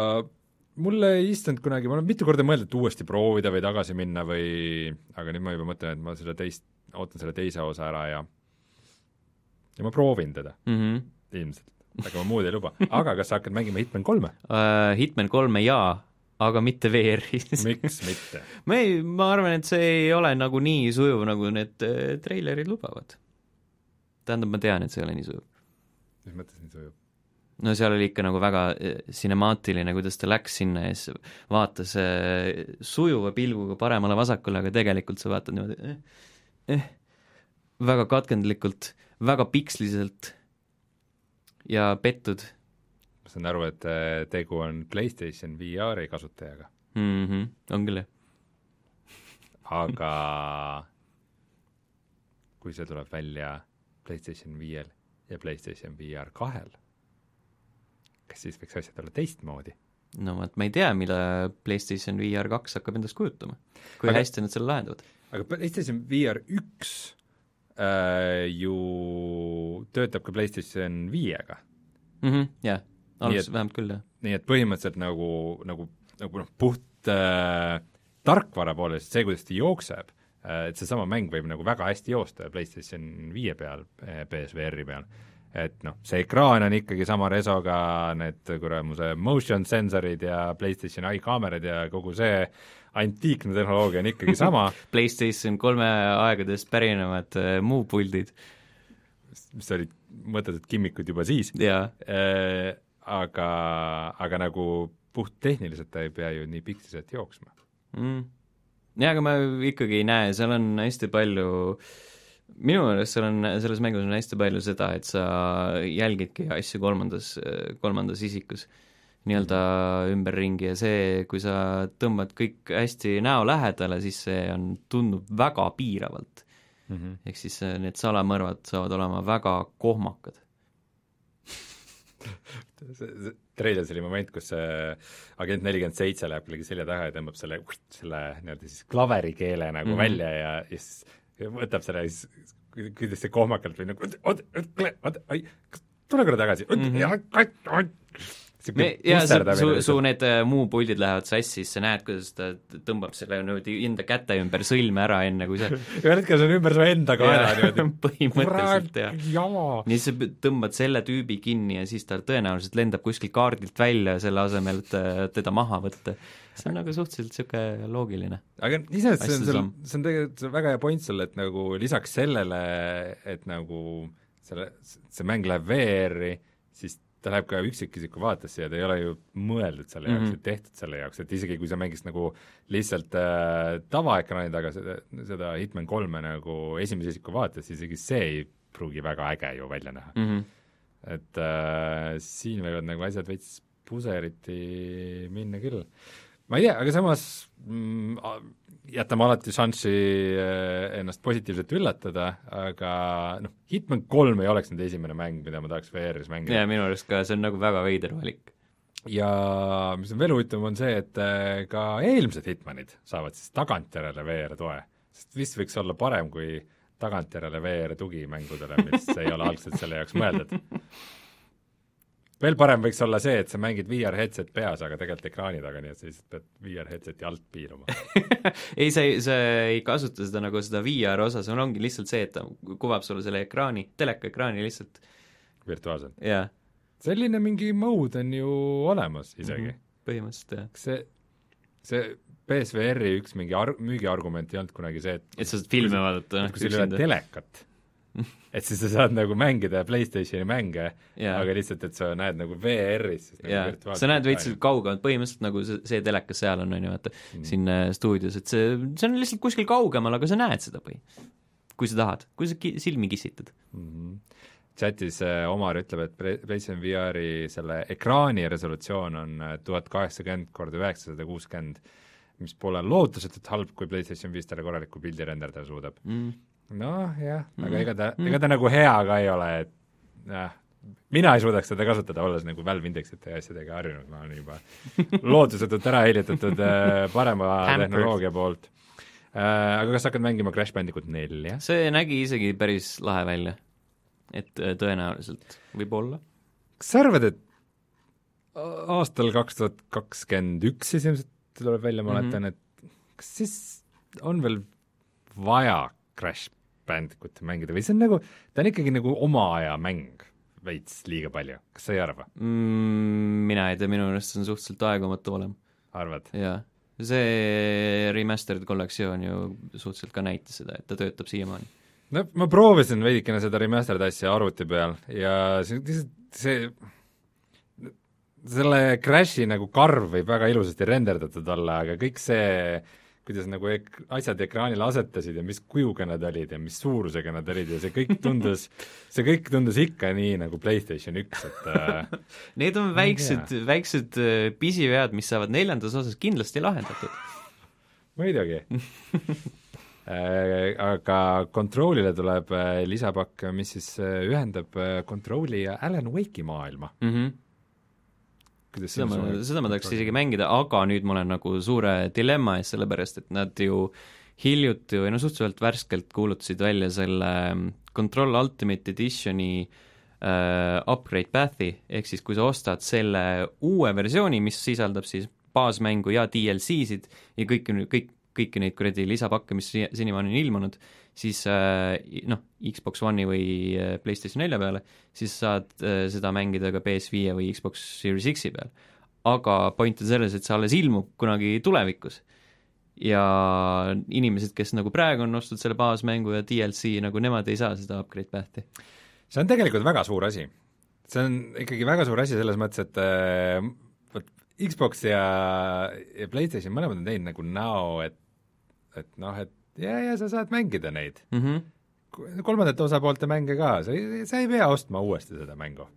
mulle ei istunud kunagi, ma olen mitu korda mõelnud, et uuesti proovida või tagasi minna või aga nüüd ma juba mõtlen, et ma seda teist, ootan selle teise osa ära ja ja ma proovin teda Mm -hmm. ilmselt, aga ma muud ei luba. aga kas sa hakkad mängima Hitman kolme? uh, Hitman kolme jaa, aga mitte VR-is miks mitte? ma ei, ma arvan, et see ei ole nagu nii sujuv, nagu need äh, treilerid lubavad. tähendab, ma tean, et see ei ole nii sujuv. mis mõttes nii sujub? no seal oli ikka nagu väga äh, sinemaatiline, kuidas ta läks sinna ja siis vaatas äh, sujuva pilguga paremale-vasakule, aga tegelikult sa vaatad niimoodi eh, eh, väga katkendlikult, väga piksliliselt ja pettud ma saan aru, et äh, tegu on PlayStation VR-i kasutajaga, mm. -hmm. on küll, jah. aga kui see tuleb välja PlayStation viiel ja PlayStation VR kahel, kas siis võiks asjad olla teistmoodi? no vot, ma ei tea, mida PlayStation VR kaks hakkab endast kujutama. kui aga... hästi nad selle lahendavad. aga PlayStation VR üks äh, ju töötab ka PlayStation viiega, mm. -hmm, jah, alguses vähemalt küll, jah. nii et põhimõtteliselt nagu, nagu, nagu noh, puht äh, tarkvara poolest, see, kuidas ta jookseb äh,, et seesama mäng võib nagu väga hästi joosta PlayStation viie peal äh,, PSVR-i peal. et noh, see ekraan on ikkagi sama resoga, need kuramuse motion sensorid ja PlayStation eye kaamerad ja kogu see antiikne tehnoloogia on ikkagi sama. PlayStation kolme aegadest pärinevad äh, muupildid mis olid mõttetud gimmikud juba siis. Ja äh, aga, aga nagu puhttehniliselt ta ei pea ju nii piksliselt jooksma. mm. jaa, aga ma ikkagi ei näe, seal on hästi palju minu meelest seal on, selles mängus on hästi palju seda, et sa jälgidki asju kolmandas, kolmandas isikus nii-öelda ümberringi ja see, kui sa tõmbad kõik hästi näo lähedale, siis see on, tundub väga piiravalt. Mm -hmm. ehk siis äh, need salamõrvad saavad olema väga kohmakad. treilis oli moment, kus agent nelikümmend seitse läheb kellegi selja taha ja tõmbab selle, selle nii-öelda siis klaverikeele nagu mm Mhm. -hmm. välja ja, ja siis võtab selle ja siis kuidas see kohmakalt või nagu oot, oot, oot, oi, tule korra tagasi mm, Mhm. -hmm. Me, ja su, su, su need äh, muupildid lähevad sassi, siis sa näed, kuidas ta tõmbab selle niimoodi enda käte ümber sõlme ära, enne kui sa ühel hetkel see on ümber su enda kaela niimoodi. põhimõtteliselt jah. jama. nii sa tõmbad selle tüübi kinni ja siis ta tõenäoliselt lendab kuskilt kaardilt välja, selle asemel, et äh, teda maha võtta. see on nagu suhteliselt niisugune loogiline. aga iseenesest see on samm., see on tegelikult see on väga hea point sul, et nagu lisaks sellele, et nagu selle, see mäng läheb VR-i, siis ta läheb ka üksikisiku vaatesse ja ta ei ole ju mõeldud selle jaoks mm -hmm. ja tehtud selle jaoks, et isegi kui sa mängiks nagu lihtsalt äh, tavaekraani taga seda, seda Hitman kolme nagu esimese isiku vaates, isegi see ei pruugi väga äge ju välja näha mm. -hmm. et äh, siin võivad nagu asjad veits puseriti minna küll. Ma ei tea, aga samas mm, jätame alati šanssi äh, ennast positiivselt üllatada, aga noh, Hitman kolm ei oleks nüüd esimene mäng, mida ma tahaks VR-is mängida ja minu arust ka see on nagu väga veider valik. ja mis on veel huvitavam, on see, et äh, ka eelmised Hitmanid saavad siis tagantjärele VR toe, sest vist võiks olla parem kui tagantjärele VR tugi mängudele, mis ei ole algselt selle jaoks mõeldud. Veel parem võiks olla see, et sa mängid VR headset peas, aga tegelikult ekraani taga, nii et sa lihtsalt pead VR headseti alt piirama. ei, sa ei, sa ei kasuta seda nagu seda VR osa, see on, ongi lihtsalt see, et ta kuvab sulle selle ekraani, telekaekraani lihtsalt, virtuaalselt. jaa. selline mingi mode on ju olemas isegi mm. -hmm. põhimõtteliselt jah. kas see, see PSVR-i üks mingi ar-, müügiargument ei olnud kunagi see, et et sa saad filme vaadata, noh, kui sul ei ole telekat, et siis sa saad nagu mängida PlayStationi mänge, Jaa. aga lihtsalt, et sa näed nagu VR-is nagu jaa, sa näed veits kaugemalt, põhimõtteliselt nagu see, see telekas seal on, on ju, vaata mm. siin äh, stuudios, et see, see on lihtsalt kuskil kaugemal, aga sa näed seda põhi. kui sa tahad, kui sa ki-, silmi kissitad. mm. -hmm. chatis äh, Omar ütleb, et Play- PlayStation VR-i selle ekraani resolutsioon on äh, tuhat kaheksakümmend korda üheksasada kuuskümmend, mis pole lootusetult halb, kui PlayStation viis talle korraliku pildi renderdada suudab. Mm. Noh, jah, aga Mhm. ega ta, Mhm. ega ta nagu hea ka ei ole, et jah, mina ei suudaks seda kasutada, olles nagu Valve indeksite ja asjadega harjunud, ma olen juba lootusetult ära helitatud äh, parema tehnoloogia poolt äh,. Aga kas sa hakkad mängima Crash Bandicoot nelja? see nägi isegi päris lahe välja. et äh, tõenäoliselt, võib-olla. kas sa arvad, et aastal kaks tuhat kakskümmend üks ilmselt tuleb välja, ma oletan mm, -hmm. et kas siis on veel vaja Crash Bandicootti mängida või see on nagu, ta on ikkagi nagu oma aja mäng veits liiga palju, kas sa ei arva mm,? Mina ei tea, minu meelest see on suhteliselt aegumatu olema. arvad? jaa. see remastered kollektsioon ju suhteliselt ka näitas seda, et ta töötab siiamaani. no ma proovisin veidikene seda remastered asja arvuti peal ja see, see selle Crashi nagu karv võib väga ilusasti renderdatud olla, aga kõik see, kuidas nagu ek-, asjad ekraanile asetasid ja mis kujuga nad olid ja mis suurusega nad olid ja see kõik tundus, see kõik tundus ikka nii nagu PlayStation üks, et äh, Need on väiksed, väiksed äh, pisivead, mis saavad neljandas osas kindlasti lahendatud. muidugi äh, aga Controlile tuleb äh, lisapakk, mis siis äh, ühendab Controli ja Alan Wake'i maailma mm. -hmm kuidas seda ma, seda ma tahaks isegi mängida, aga nüüd ma olen nagu suure dilemma ees, sellepärast et nad ju hiljuti või no suhteliselt värskelt kuulutasid välja selle Control Ultimate Editioni äh, upgrade path'i, ehk siis kui sa ostad selle uue versiooni, mis sisaldab siis baasmängu ja DLC-sid ja kõiki, kõik, kõiki neid kuradi lisapakke, mis senimaani on ilmunud, siis äh, noh, Xbox One'i või äh, PlayStation nelja peale, siis saad äh, seda mängida ka PS5 või Xbox Series X-i peal. aga point on selles, et see alles ilmub kunagi tulevikus. ja inimesed, kes nagu praegu on ostnud selle baasmängu ja DLC, nagu nemad ei saa seda upgrade path'i. see on tegelikult väga suur asi. see on ikkagi väga suur asi selles mõttes, et vot Xbox ja, ja PlayStation mõlemad on teinud nagu näo, et et noh, et ja, ja sa saad mängida neid mm. -hmm. kolmandate osapoolte mänge ka, sa ei, sa ei pea ostma uuesti seda mängu.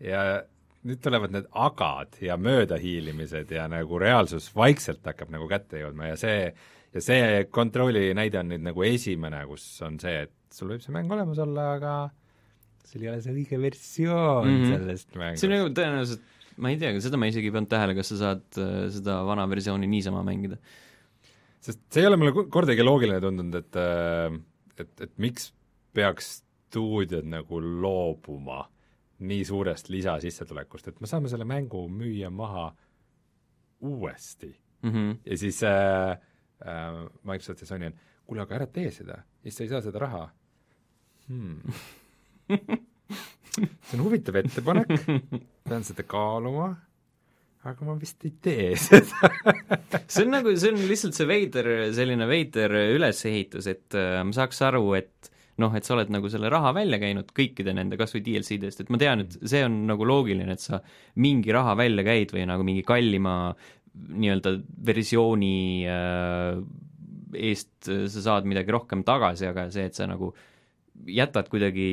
ja nüüd tulevad need agad ja möödahiilimised ja nagu reaalsus vaikselt hakkab nagu kätte jõudma ja see, ja see kontrolli näide on nüüd nagu esimene, kus on see, et sul võib see mäng olemas olla, aga sul ei ole see õige versioon mm -hmm. sellest mängust. see on nagu tõenäoliselt, ma ei tea, seda ma isegi ei pannud tähele, kas sa saad äh, seda vana versiooni niisama mängida sest see ei ole mulle kordagi loogiline tundunud, et äh, et, et miks peaks stuudiod nagu loobuma nii suurest lisasissetulekust, et me saame selle mängu müüa maha uuesti mm. -hmm. ja siis äh, äh, Microsoft ja Sony on, kuule, aga ära tee seda, siis sa ei saa seda raha hmm. see on huvitav ettepanek, pean seda kaaluma aga ma vist ei tee seda. See on nagu, see on lihtsalt see veider, selline veider ülesehitus, et äh, ma saaks aru, et noh, et sa oled nagu selle raha välja käinud kõikide nende kas või DLC-dest, et ma tean, et see on nagu loogiline, et sa mingi raha välja käid või nagu mingi kallima nii-öelda versiooni äh, eest sa saad midagi rohkem tagasi, aga see, et sa nagu jätad kuidagi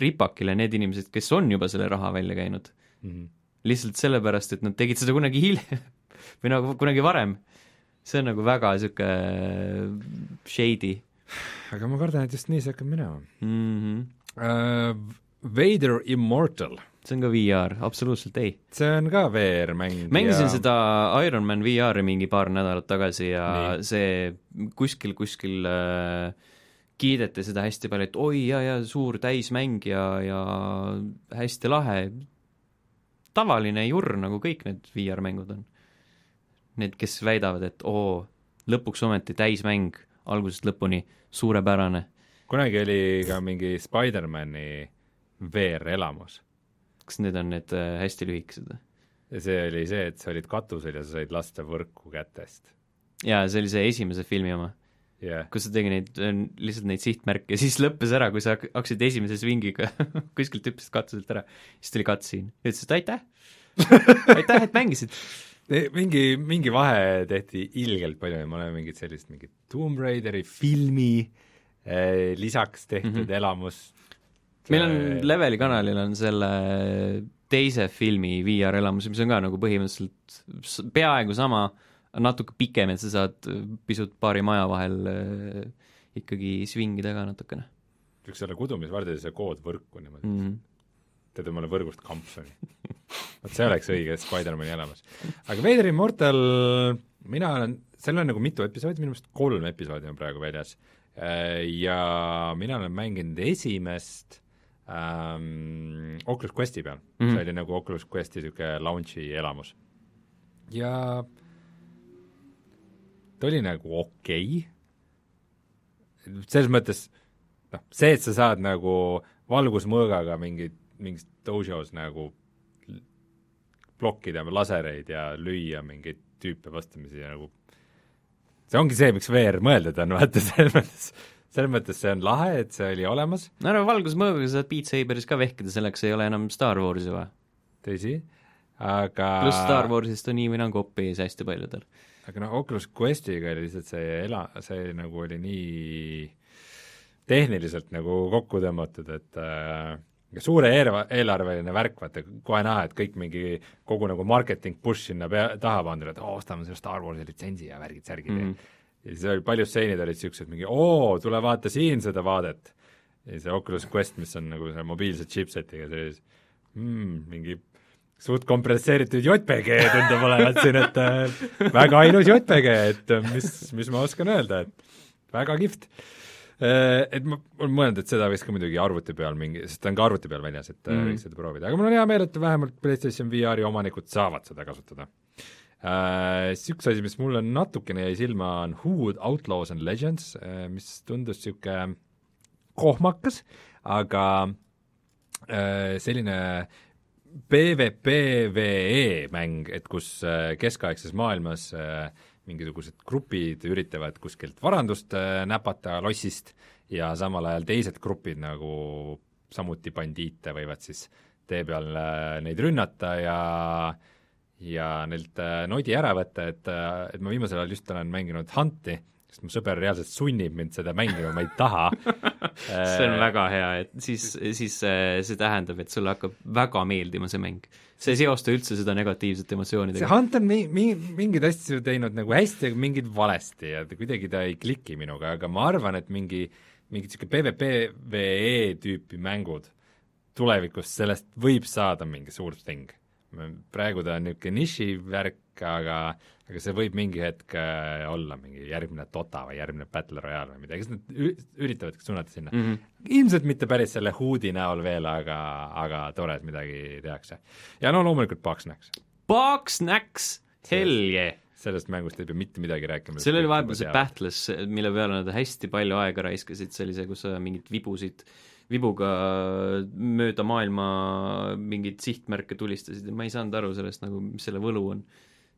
ripakile need inimesed, kes on juba selle raha välja käinud mm, -hmm lihtsalt sellepärast, et nad tegid seda kunagi hiljem või nagu kunagi varem. see on nagu väga niisugune shady. aga ma kardan, et just nii see hakkab minema mm. -hmm. Uh, Vader Immortal. see on ka VR, absoluutselt ei. see on ka VR-mäng. mängisin ja... seda Ironman VR-i mingi paar nädalat tagasi ja nii. see kuskil, kuskil äh, kiideti seda hästi palju, et oi ja, ja suur täismäng ja, ja hästi lahe, tavaline jurr, nagu kõik need VR-mängud on. Need, kes väidavad, et oo, lõpuks ometi täismäng algusest lõpuni, suurepärane. kunagi oli ka mingi Spider-mani VR-elamus. kas need on need äh, hästi lühikesed või? see oli see, et sa olid katusel ja sa said lasta võrku kätest. jaa, see oli see esimese filmi oma yeah.. kus sa tegi neid, lihtsalt neid sihtmärke ja siis lõppes ära, kui sa hakkasid esimese svingiga kuskilt hüppasid katuselt ära, siis tuli cutscene, ütles, et aitäh! Aitäh, et mängisid! Mingi, mingi vahe tehti ilgelt palju ja me oleme mingit sellist mingit Tomb Raideri filmi eh, lisaks tehtud mm -hmm. elamus meil on Leveli kanalil on selle teise filmi VR elamus, mis on ka nagu põhimõtteliselt peaaegu sama äh, natuke pikem, et sa saad pisut paari maja vahel äh, ikkagi svingida ka natukene. võiks olla kudumisvardjas ja kood võrku niimoodi mm. -hmm. teed omale võrgust kampsuni. vot see oleks õige Spider-mani elamus. aga Vader Immortal, mina olen, seal on nagu mitu episoodi, minu meelest kolm episoodi on praegu väljas. ja mina olen mänginud esimest ähm, Oculus Questi peal mm, Mhm. -hmm. see oli nagu Oculus Questi niisugune launch'i elamus. ja ta oli nagu okei okay., selles mõttes noh, see, et sa saad nagu valgusmõõgaga mingit, mingis dojos nagu blokkida lasereid ja lüüa mingeid tüüpe vastamisi ja nagu see ongi see, miks VR mõeldud on, vaata selles mõttes, selles mõttes see on lahe, et see oli olemas, no ära valgusmõõgaga saad Beat Saberis ka vehkida, selleks ei ole enam Star Warsi vaja. tõsi, aga pluss Star Warsist on nii või naa kopi ees hästi paljudel. Aga noh, Oculus Questiga oli lihtsalt see ela, see nagu oli nii tehniliselt nagu kokku tõmmatud, et äh, suure eelarve, eelarveline värk, vaata kohe näha, et kõik mingi kogu nagu marketing push sinna pea, taha pandud, et oo, ostame selle Star Warsi litsentsi ja värgid-särgid mm. -hmm. ja siis oli paljud stseenid olid niisugused mingi oo, tule vaata siin seda vaadet. ja see Oculus Quest, mis on nagu selle mobiilse chipsetiga, see oli siis mm, mingi suht kompresseeritud JPG tundub olevat siin, et äh, väga ainus JPG, et äh, mis, mis ma oskan öelda, et väga kihvt. Et ma olen mõelnud, et seda võiks ka muidugi arvuti peal mingi, sest ta on ka arvuti peal väljas, et mm. Võiks seda proovida, aga mul on hea meel, et vähemalt PlayStation VR-i omanikud saavad seda kasutada. Siis üks asi, mis mulle natukene jäi silma, on Hood Outlaws and Legends, mis tundus niisugune kohmakas, aga äh, selline PvPVE mäng, et kus äh, keskaegses maailmas äh, mingisugused grupid üritavad kuskilt varandust äh, näpata lossist ja samal ajal teised grupid nagu samuti bandiite võivad siis tee peal neid rünnata ja ja neilt nodi ära võtta, et, et ma viimasel ajal just olen mänginud Hunti, sest mu sõber reaalselt sunnib mind seda mängima, ma ei taha. see on väga hea, et siis, siis see, see tähendab, et sulle hakkab väga meeldima see mäng. see ei seosta üldse seda negatiivsete see emotsioonidega. Hunt on mi-, mi-, mingeid asju teinud nagu hästi, aga mingeid valesti ja kuidagi ta ei kliki minuga, aga ma arvan, et mingi, mingi niisugune PvPVE tüüpi mängud tulevikus sellest võib saada mingi suur thing. praegu ta on niisugune nišivärk, aga aga see võib mingi hetk äh, olla mingi järgmine Dota või järgmine Battle Royale või midagi, kas nad ü- üritavadki suunata sinna mm. -hmm. ilmselt mitte päris selle huudi näol veel, aga, aga tore, et midagi tehakse. ja no loomulikult Bugsnax Bugsnax, hell yeah! sellest mängust ei pea mitte midagi rääkima. seal oli vahepeal see. Battles, mille peale nad hästi palju aega raiskasid, see oli see, kus sa mingeid vibusid, vibuga mööda maailma mingeid sihtmärke tulistasid ja ma ei saanud aru sellest nagu, mis selle võlu on.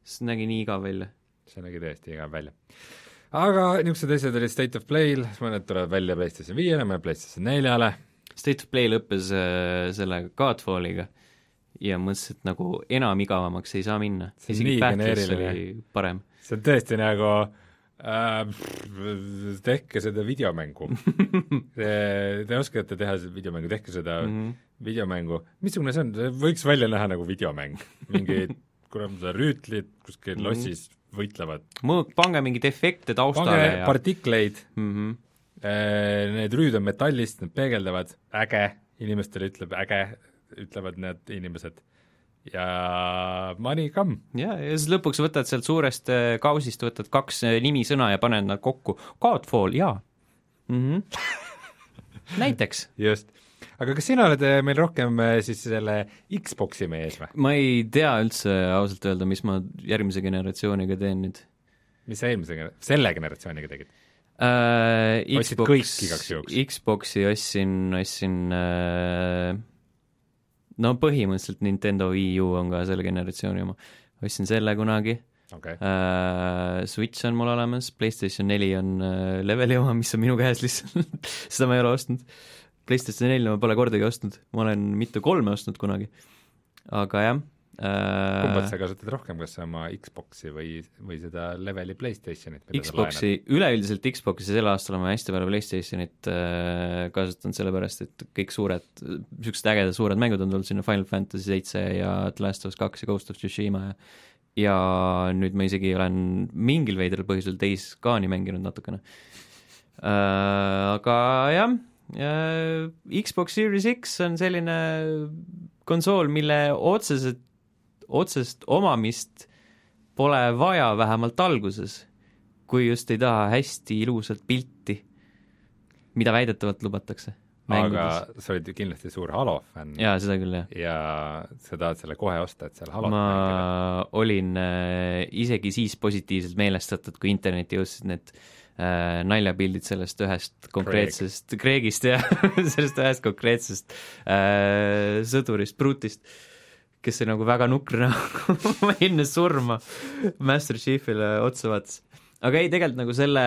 See nägi nii igav välja. see nägi tõesti igav välja. aga niisugused asjad olid State of Play'l, mõned tulevad välja PlayStation viiele, mõned PlayStation neljale, State of Play lõppes äh, selle Godfalliga ja mõtlesin, et nagu enam igavamaks ei saa minna. Isegi Battles oli parem. see on tõesti nagu äh, tehke seda videomängu Te, te oskate teha seda videomängu, tehke seda mm. -hmm. videomängu, missugune see on, võiks välja näha nagu videomäng, mingi kurat, rüütlid kuskil mm. -hmm. lossis võitlevad, mõõk, pange mingeid efekte taustale pange ja partikleid mm. -hmm. Need rüüd on metallist, need peegeldavad, äge, inimestele ütleb äge, ütlevad need inimesed. ja money come, ja, ja siis lõpuks võtad sealt suurest äh, kausist, võtad kaks äh, nimisõna ja paned nad kokku. Godfall, jaa mm. -hmm. näiteks. just. Aga kas sina oled eh, meil rohkem eh, siis selle Xbox'i mees või? ma ei tea üldse ausalt öelda, mis ma järgmise generatsiooniga teen nüüd mis sa eelmise, selle generatsiooniga tegid? igaks juhuks? Xbox'i ostsin, ostsin äh, no põhimõtteliselt Nintendo Wii U on ka selle generatsiooni oma. ostsin selle kunagi okei okay., äh,, Switch on mul olemas, PlayStation neli on äh, leveli oma, mis on minu käes lihtsalt seda ma ei ole ostnud. PlayStation neli ma pole kordagi ostnud, ma olen mitu kolme ostnud kunagi, aga jah kumbat äh, sa kasutad rohkem, kas oma Xbox'i või, või seda leveli Playstationit? Xbox'i, üleüldiselt Xbox'i sel aastal olen ma hästi palju Playstationit äh, kasutanud, sellepärast et kõik suured, niisugused ägedad suured mängud on tulnud sinna, Final Fantasy seitse ja The Last of Us kaks ja Ghost of Tsushima ja ja nüüd ma isegi olen mingil veidral põhjusel Days Gone'i mänginud natukene äh,. Aga jah Xbox Series X on selline konsool, mille otseselt, otsest omamist pole vaja vähemalt alguses, kui just ei taha hästi ilusat pilti, mida väidetavalt lubatakse. aga sa oled ju kindlasti suur Halo fänn. jaa, seda küll, jah. ja sa tahad selle kohe osta, et seal Halot ma mängida. olin äh, isegi siis positiivselt meelestatud, kui internetti jõudsid need äh, naljapildid sellest ühest konkreetsest Kreegist ja sellest ühest konkreetsest äh, sõdurist, Brutist, kes oli nagu väga nukr nagu enne surma Master Chiefile otsa vaatas. aga ei, tegelikult nagu selle,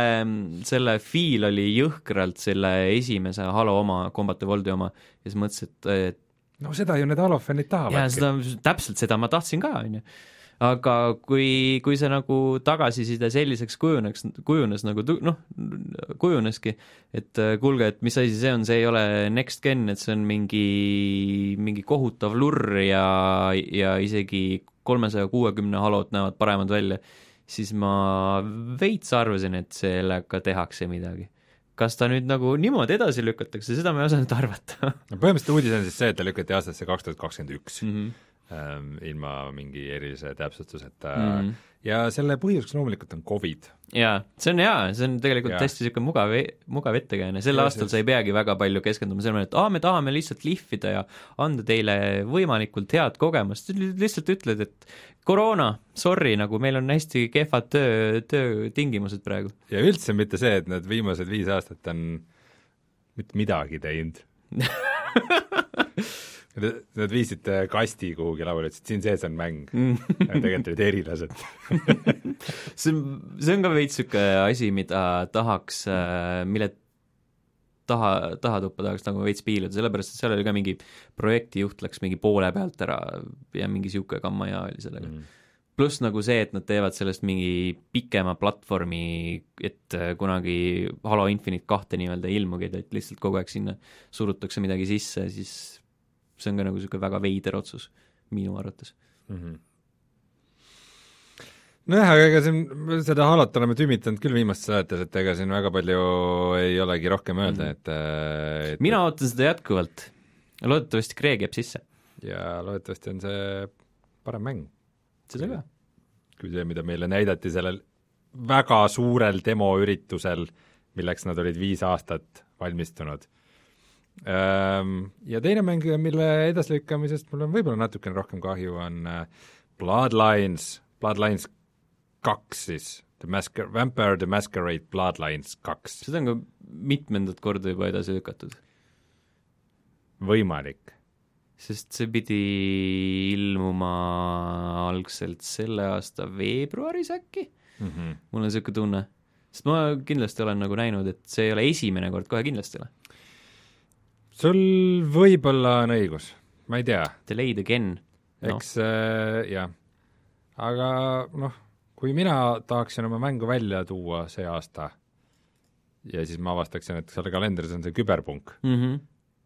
selle feel oli jõhkralt selle esimese Halo oma, Combat Evolve'i oma ja siis mõtlesin, et, no seda ju need Halo fännid jaa, tahavadki. seda, täpselt seda ma tahtsin ka, on ju. Aga kui, kui see nagu tagasiside selliseks kujuneks, kujunes nagu noh, kujuneski, et äh, kuulge, et mis asi see on, see ei ole next gen, et see on mingi, mingi kohutav lurr ja, ja isegi kolmesaja kuuekümne halot näevad paremad välja, siis ma veits arvasin, et sellega tehakse midagi. kas ta nüüd nagu niimoodi edasi lükatakse, seda ma ei osanud arvata no põhimõtteliselt uudis on siis see, et ta lükati aastasse kaks tuhat kakskümmend üks. -hmm. Ähm, ilma mingi erilise täpsustuseta Mm mm. -hmm. ja selle põhjuseks loomulikult on Covid. jaa, see on hea, see on tegelikult Jaa. hästi niisugune mugav, mugav ettekääne, sel Ja aastal sa ei peagi väga palju keskenduma sellele, et aa, me tahame lihtsalt lihvida ja anda teile võimalikult head kogemust, lihtsalt ütled, et koroona, sorry, nagu meil on hästi kehvad töö, töötingimused praegu. ja üldse mitte see, et nad viimased viis aastat on mitte midagi teinud Nad, viisid äh, kasti kuhugi lauale, ütlesid siin sees on mäng Mm. tegelikult olid erilased. see on, see on ka veits niisugune asi, mida tahaks, mille taha, tahatuppa tahaks nagu veits piiluda, sellepärast et seal oli ka mingi projektijuht läks mingi poole pealt ära ja mingi niisugune kammaja oli sellega mm. pluss nagu see, et nad teevad sellest mingi pikema platvormi, et äh, kunagi Halo Infinite kahte nii-öelda ei ilmugi, et lihtsalt kogu aeg sinna surutakse midagi sisse, siis see on ka nagu niisugune väga veider otsus minu arvates. mm. -hmm. nojah, aga ega siin seda Halot oleme tümitanud küll viimastes saadetes, et ega siin väga palju ei olegi rohkem öelda, et, äh, et mina ootan seda jätkuvalt. loodetavasti Craig jääb sisse. ja loodetavasti on see parem mäng seda ka. kui see, mida meile näidati sellel väga suurel demoüritusel, milleks nad olid viis aastat valmistunud. Ja teine mäng, mille edasilükkamisest mul on võib-olla natukene rohkem kahju, on äh, Bloodlines, Bloodlines kaks siis, The Masquer-, Vampire the Masquerade Bloodlines kaks, seda on ka mitmendat korda juba edasi lükatud. võimalik. sest see pidi ilmuma algselt selle aasta veebruaris äkki, Mm -hmm. mul on niisugune tunne. sest ma kindlasti olen nagu näinud, et see ei ole esimene kord, kohe kindlasti ei ole. Sul võib-olla on õigus, ma ei tea, Delayed again no.. eks äh, jah, aga noh, kui mina tahaksin oma mängu välja tuua see aasta ja siis ma avastaksin, et seal kalendris on see küberpunk, Mm -hmm.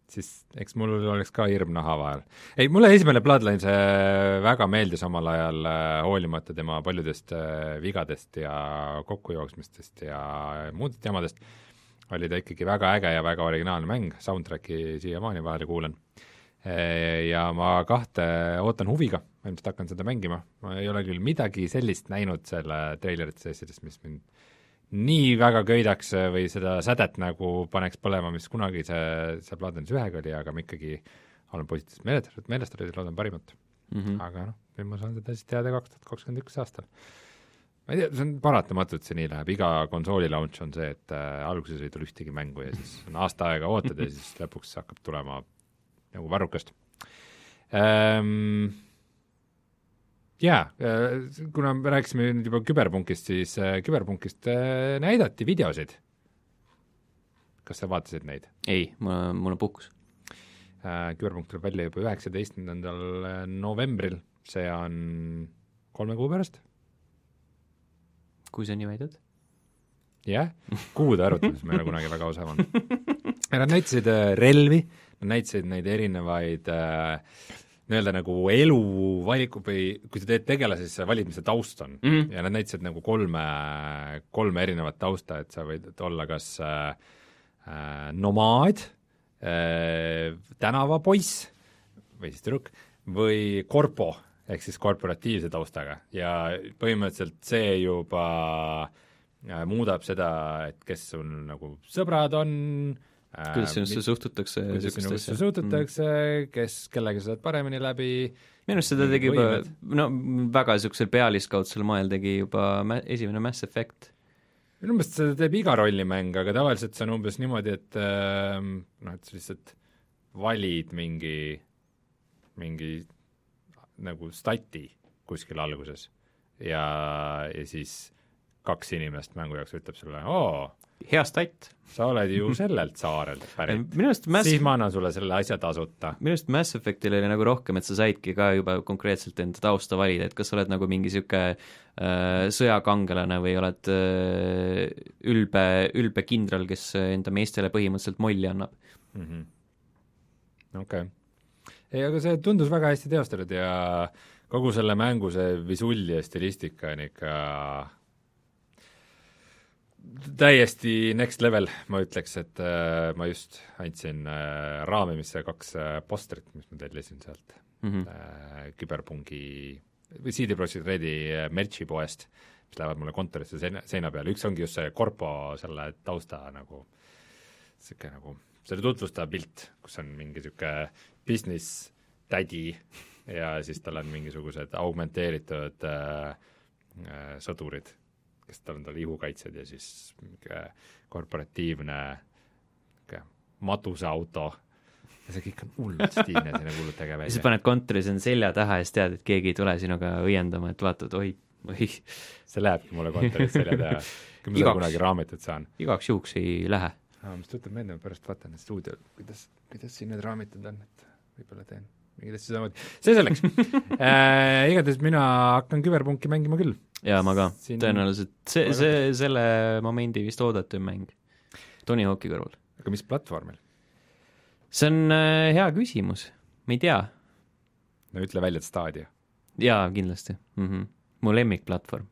siis eks mul oleks ka hirm naha vahel. ei, mulle esimene Bloodline see väga meeldis omal ajal, äh, hoolimata tema paljudest äh, vigadest ja kokkujooksmistest ja muudest jamadest, oli ta ikkagi väga äge ja väga originaalne mäng, soundtrack'i siiamaani vahele kuulan. Ja ma kahte ootan huviga, ilmselt hakkan seda mängima, ma ei ole küll midagi sellist näinud selle treilerite sessidest, mis mind nii väga köidaks või seda sädet nagu paneks põlema, mis kunagi see, see Bloodlines ühega oli, aga ma ikkagi olen positiivselt meelestatud, meelestatud ja loodan parimat Mm -hmm. aga noh, nüüd ma saan seda siis teada kaks tuhat kakskümmend üks aastal. Ma ei tea, see on paratamatu, et see nii läheb, iga konsooli launch on see, et äh, alguses ei tule ühtegi mängu ja siis on aasta aega ootad ja siis lõpuks hakkab tulema nagu varrukast ähm,. Jaa, kuna me rääkisime nüüd juba küberpunkist, siis äh, küberpunkist äh, näidati videosid. kas sa vaatasid neid? ei, mul, mul on puhkus. Äh, küberpunkt tuleb välja juba üheksateistkümnendal novembril, see on kolme kuu pärast. Kui sa nii väidad. jah, kuude arvutamises ma ei ole kunagi väga osav olnud. Nad näitasid äh, relvi, nad näitasid neid erinevaid äh, nii-öelda nagu eluvaliku või kui sa teed tegelase, siis sa valid, mis see taust on mm. Mhm. ja nad näitasid nagu kolme, kolme erinevat tausta, et sa võid olla kas äh, äh, nomaad äh, tänavapoiss või siis tüdruk või korpo ehk siis korporatiivse taustaga ja põhimõtteliselt see juba äh, muudab seda, et kes sul nagu sõbrad on äh,, kuidas sinusse suhtutakse niisugust asja? suhtutakse mm., kes, kellega sa saad paremini läbi, minu arust seda tegi juba, no väga niisugusel pealiskaudsel moel tegi juba mä-, esimene Mass Effect. minu meelest seda teeb iga rollimäng, aga tavaliselt see on umbes niimoodi, et ähm, noh, et sa lihtsalt valid mingi, mingi nagu stati kuskil alguses ja, ja siis kaks inimest mängu jaoks ütleb sulle, oo, hea stat. sa oled ju sellelt saarelt pärit. Mass siis ma annan sulle selle asja tasuta. minu arust Mass Effectil oli nagu rohkem, et sa saidki ka juba konkreetselt enda tausta valida, et kas sa oled nagu mingi niisugune äh, sõjakangelane või oled äh, ülbe, ülbe kindral, kes enda meestele põhimõtteliselt molli annab. Mhm. okei. Ei, aga see tundus väga hästi teostatud ja kogu selle mängu see visull ja stilistika on ikka täiesti next level, ma ütleks, et äh, ma just andsin äh, raamimisse kaks äh, postrit, mis ma tellisin sealt Mm -hmm. äh, küberpungi või CD Projekt Redi äh, merch'i poest, mis lähevad mulle kontorisse seina, seina peale, üks ongi just see korpo selle tausta nagu niisugune nagu, selle tutvustaja pilt, kus on mingi niisugune business tädi ja siis tal on mingisugused augmenteeritud äh, äh, sõdurid, kes tal on tal ihukaitsjad ja siis mingi korporatiivne niisugune matuseauto ja see kõik on hullult stiilne, selline hullult äge ja siis välja. paned kontoris enda selja taha ja siis tead, et keegi ei tule sinuga õiendama, et vaatad, oi, oi, see lähebki mulle kontoris selja taha, kui ma seda kunagi raamitud saan. igaks juhuks ei lähe. aa, mis tuleb meelde, ma pärast vaatan stuudiol, kuidas, kuidas siin need raamitud on, et võib-olla teen mingeid asju samamoodi. see selleks äh, igatahes mina hakkan küberpunki mängima küll. jaa, ma ka Siin- tõenäoliselt, see, see, selle momendi vist oodatum mäng Tony Hawk'i kõrval. aga mis platvormil? see on äh, hea küsimus, ma ei tea. no ütle välja, et Stadia. jaa, kindlasti mm. -hmm. mu lemmikplatvorm.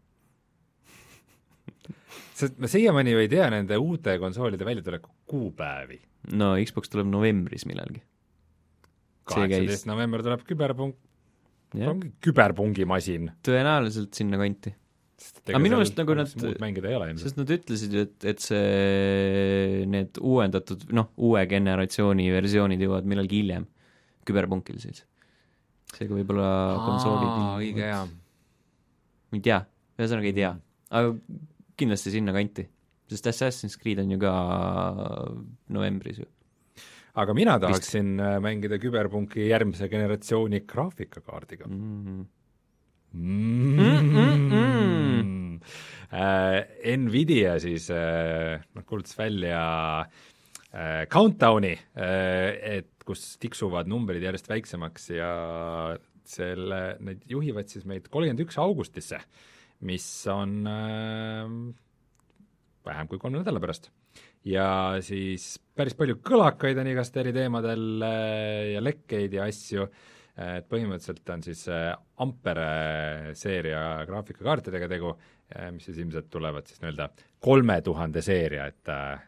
sest ma siiamaani ju ei tea nende uute konsoolide väljatuleku kuupäevi. no Xbox tuleb novembris millalgi. Kaheksateist november tuleb küberpunk, jah, ongi küberpungimasin. tõenäoliselt sinnakanti. Aga minu meelest nagu nad- muud mängida ei ole ilmselt. sest nad ütlesid ju, et, et see, need uuendatud, noh, uue generatsiooni versioonid jõuavad millalgi hiljem, küberpunkil siis. seega võib-olla konsoolid õige hea. ma ei tea, ühesõnaga ei tea, aga kindlasti sinnakanti. sest Assassin's Creed on ju ka novembris ju aga mina tahaksin äh, mängida küberpunki järgmise generatsiooni graafikakaardiga mm.. mm. Äh, Nvidia siis äh, noh, kuulutas välja äh, countdown'i äh,, et kus tiksuvad numbrid järjest väiksemaks ja selle, need juhivad siis meid kolmkümmend üks augustisse, mis on äh, vähem kui kolme nädala pärast ja siis päris palju kõlakaid on igast eri teemadel äh, ja lekkeid ja asju, et põhimõtteliselt on siis äh, Ampere seeria graafikakaartidega tegu, mis siis ilmselt tulevad siis nii-öelda kolme tuhande seeria, et äh,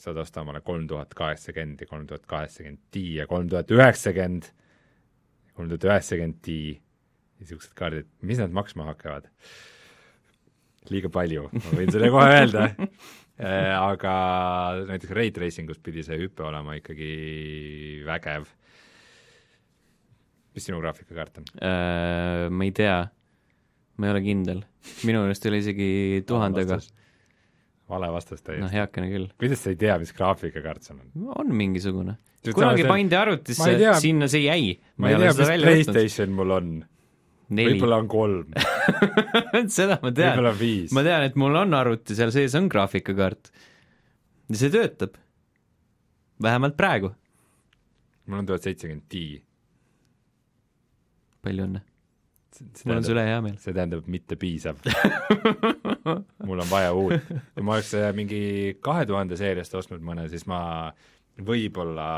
saad osta omale kolm tuhat kaheksakümmend ja kolm tuhat kaheksakümmend Ti ja kolm tuhat üheksakümmend, kolm tuhat üheksakümmend ja niisugused kaardid, mis nad maksma hakkavad? liiga palju, ma võin selle kohe öelda. Äh, aga näiteks Ray Tracingus pidi see hüpe olema ikkagi vägev. mis sinu graafikakaart on? äh,. ma ei tea, ma ei ole kindel, minu meelest ei ole isegi tuhandega, vale vastus täiesti noh, heakene küll. kuidas sa ei tea, mis graafikakaart sul on? on mingisugune. Kunagi pandi ma arvutisse ei sinna see jäi. ma ei tea, mis Playstation mul on. neli, võib-olla on kolm seda ma tean. ma tean, et mul on arvuti, seal sees on graafikakaart. ja see töötab. vähemalt praegu. mul on tuhat seitsekümmend Ti. palju õnne. mul on su üle hea meel. see tähendab mitte piisav mul on vaja uut. kui ma oleks äh, mingi kahe tuhande seeriast ostnud mõne, siis ma võib-olla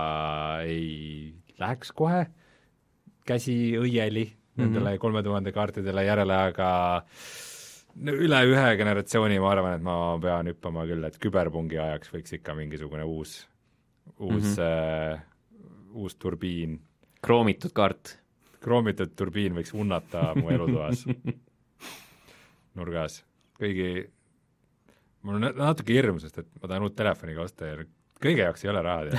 ei läheks kohe käsi õieli nendele kolme tuhande kaartidele järele, aga no üle ühe generatsiooni ma arvan, et ma pean hüppama küll, et küberpungi ajaks võiks ikka mingisugune uus uus mm. -hmm. äh, uus turbiin, kroomitud kaart. kroomitud turbiin võiks unnata mu elutoas nurgas, kõigi, mul on natuke hirm, sest et ma tahan uut telefoni ka osta ja kõige jaoks ei ole raha tead.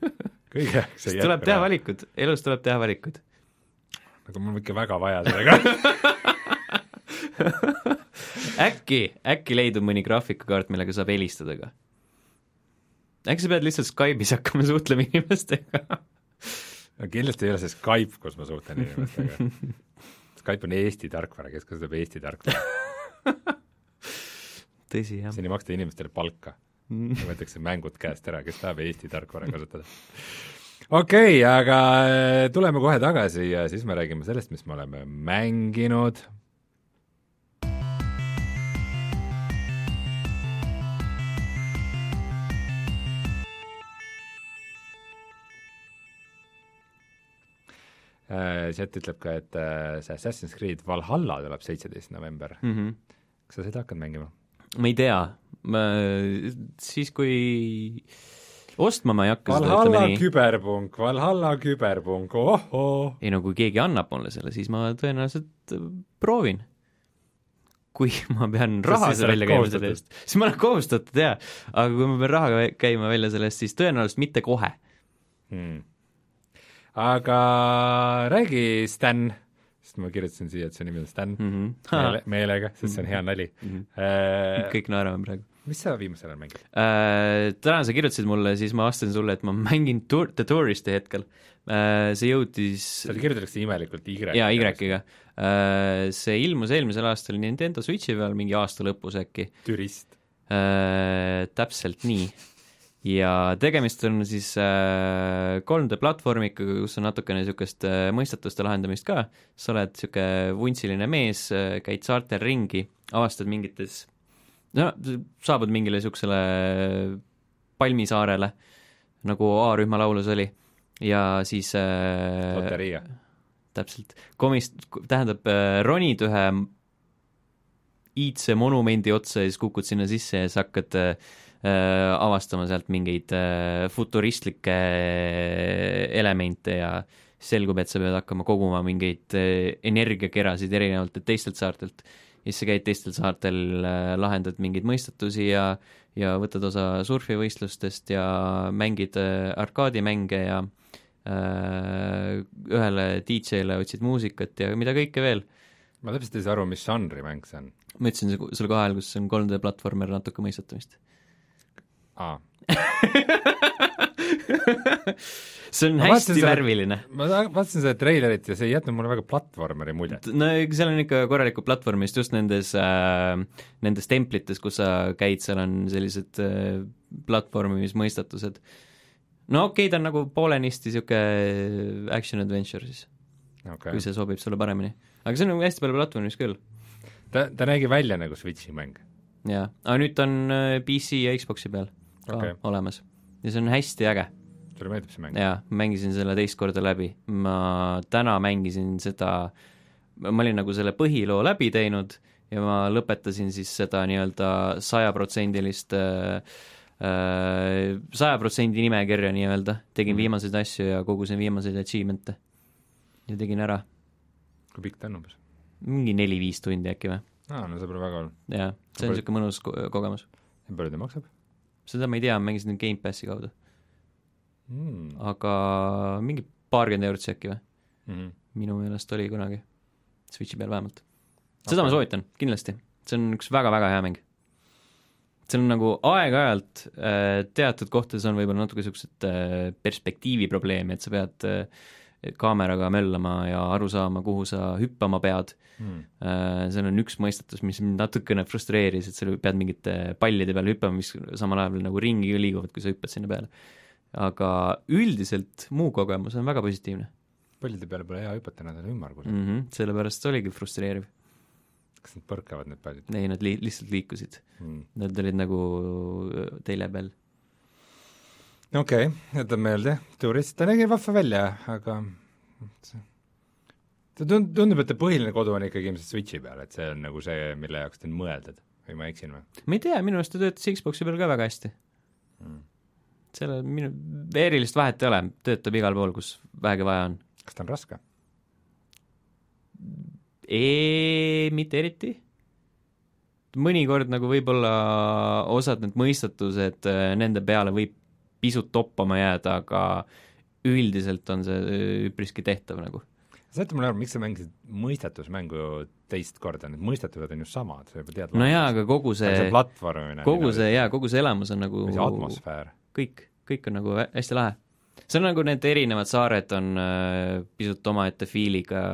kõige jaoks ei tuleb teha. valikuid, elus tuleb teha valikuid. Aga mul on ikka väga vaja sellega äkki, äkki leidub mõni graafikakaart, millega saab helistada ka? äkki sa pead lihtsalt Skype'is hakkama suhtlema inimestega? no kindlasti ei ole see Skype, kus ma suhtlen inimestega. Skype on Eesti tarkvara, kes kasutab Eesti tarkvara, tõsi, jah. siin ei maksta inimestele palka. võetakse mängud käest ära, kes tahab Eesti tarkvara kasutada. Okei okay,, aga äh, tuleme kohe tagasi ja siis me räägime sellest, mis me oleme mänginud. Chat ütleb ka, et äh, see Assassin's Creed Valhalla tuleb seitseteist november. Mhm. kas sa seda hakkad mängima? ma ei tea, siis, kui ostma ma ei hakka seda, Valhalla ütleme nii. küberpunk, Valhalla küberpunk, ohoo. ei no kui keegi annab mulle selle, siis ma tõenäoliselt äh, proovin. kui ma pean raha välja käima selle eest, siis ma olen kohustatud jaa, aga kui ma pean raha käima välja selle eest, siis tõenäoliselt mitte kohe. hmm.. aga räägi, Sten, sest ma kirjutasin siia, et su nimi on Sten mm. Meele, -hmm. meelega, sest see on hea nali Mhm. äh,. kõik naerame praegu. Mis sa viimasel ajal mängid? Äh, täna sa kirjutasid mulle, siis ma vastasin sulle, et ma mängin Tour, The Touristi hetkel äh,. see jõudis seal kirjutatakse imelikult Y. jaa, Y-ga. see ilmus eelmisel aastal Nintendo Switchi peal mingi aasta lõpus äkki. türist. täpselt nii. ja tegemist on siis äh, 3D platvormiga, kus on natukene niisugust äh, mõistatuste lahendamist ka, sa oled niisugune vuntsiline mees, käid saartel ringi, avastad mingites no saabud mingile niisugusele palmisaarele, nagu A-rühma laulus oli, ja siis äh, loteria. täpselt, komist-, tähendab, ronid ühe iidse monumendi otsa ja siis kukud sinna sisse ja siis hakkad äh, avastama sealt mingeid äh, futuristlikke elemente ja selgub, et sa pead hakkama koguma mingeid äh, energiakerasid erinevatelt teistelt saartelt. Ja siis sa käid teistel saartel äh,, lahendad mingeid mõistatusi ja ja võtad osa surfivõistlustest ja mängid äh, arkaadimänge ja äh, ühele DJ-le otsid muusikat ja mida kõike veel. ma täpselt ei saa aru, mis žanri mäng see on. ma ütlesin su- sulle kahe alguses, see on 3D platvormer natuke mõistatamist. aa, see on Ma hästi värviline. ma ta- vaatasin seda treilerit ja see ei jätnud mulle väga platvormeri muljet. no seal on ikka korralikku platvormist just nendes äh,, nendes templites, kus sa käid, seal on sellised äh, platvormimismõistatused. no okei okay,, ta on nagu poolenisti niisugune action adventure siis okay., kui, see sobib sulle paremini. aga see on nagu hästi palju platvormis küll, ta, ta nägi välja nagu Switchi mäng. jaa. aga nüüd on äh, PC ja Xboxi peal ka okay. olemas ja see on hästi äge sulle meeldib see mäng? jaa, mängisin selle teist korda läbi, ma täna mängisin seda, ma olin nagu selle põhiloo läbi teinud ja ma lõpetasin siis seda nii-öelda sajaprotsendilist saja protsendi nimekirja nii-öelda, tegin Mhm. viimaseid asju ja kogusin viimaseid achievement'e ja tegin ära. kui pikk ta on umbes? mingi neli-viis tundi äkki või, aa, no see pole väga hull. jaa, see on niisugune mõnus ko- kogemus. ja palju ta maksab seda ma ei tea, mängisin Gamepassi kaudu, mm.? aga mingi paarkümmend eurot äkki või? Mm -hmm. minu meelest oli kunagi, Switchi peal vähemalt. seda okay. ma soovitan, kindlasti, see on üks väga-väga hea mäng. see on nagu aeg-ajalt äh, teatud kohtades on võib-olla natuke niisugused äh, perspektiivi probleemi, et sa pead äh, kaameraga möllama ja aru saama, kuhu sa hüppama pead Mm. seal on üks mõistatus, mis mind natukene frustreeris, et sa pead mingite pallide peal hüppama, mis samal ajal nagu ringi liiguvad, kui sa hüppad sinna peale. aga üldiselt muu kogemus on väga positiivne pallide peale pole hea hüpata, nad on ümmargused mm.. mm. -hmm, sellepärast oligi frustreeriv. kas nad põrkavad, need pallid ei, nad li-, lihtsalt liikusid. mm.? Nad olid nagu telje peal. Okei okay,, jätan meelde, turist, ta nägi vahva välja, aga ta tund-, tundub, et ta põhiline kodu on ikkagi ilmselt Switchi peal, et see on nagu see, mille jaoks ta on mõeldud või ma eksin või ma ei tea, minu arust ta töötas Xbox'i peal ka väga hästi mm.? sellel minu, erilist vahet ei ole, töötab igal pool, kus vähegi vaja on. kas ta on raske? mitte eriti. mõnikord nagu võib-olla osad need mõistatused, äh, nende peale võib pisut toppama jääda, aga üldiselt on see üpriski tehtav nagu. saate mulle aru, miks sa mängisid mõistatusmängu teist korda, need mõistatused on ju samad, sa juba tead no jaa, aga kogu see, see platvormimine kogu see jaa, kogu see elamus on nagu see atmosfäär. kõik, kõik on nagu hästi lahe. see on nagu need erinevad saared on äh, pisut omaette fiiliga,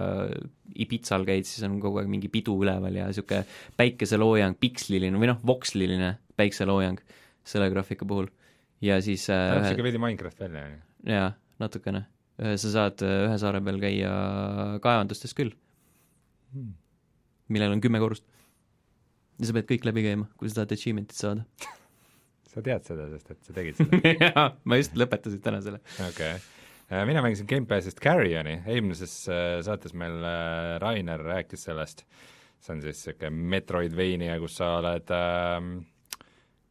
Ibizal käid, siis on kogu aeg mingi pidu üleval ja niisugune päikeseloojang, piksliline või noh, voksliline päikseloojang selle graafika puhul. Ja siis äh, näeb niisugune veidi Minecraft välja, on ju? jaa natukene. sa saad äh, ühe saare peal käia kaevandustes küll hmm., millel on kümme korrust. ja sa pead kõik läbi käima, kui sa tahad achievement'it saada sa tead seda, sest et sa tegid seda jaa, ma just lõpetasin täna selle. okei okay. Äh, mina mängisin Gamepassist Carrioni, eelmises äh, saates meil Rainer rääkis sellest, see on siis niisugune Metroidvania, kus sa oled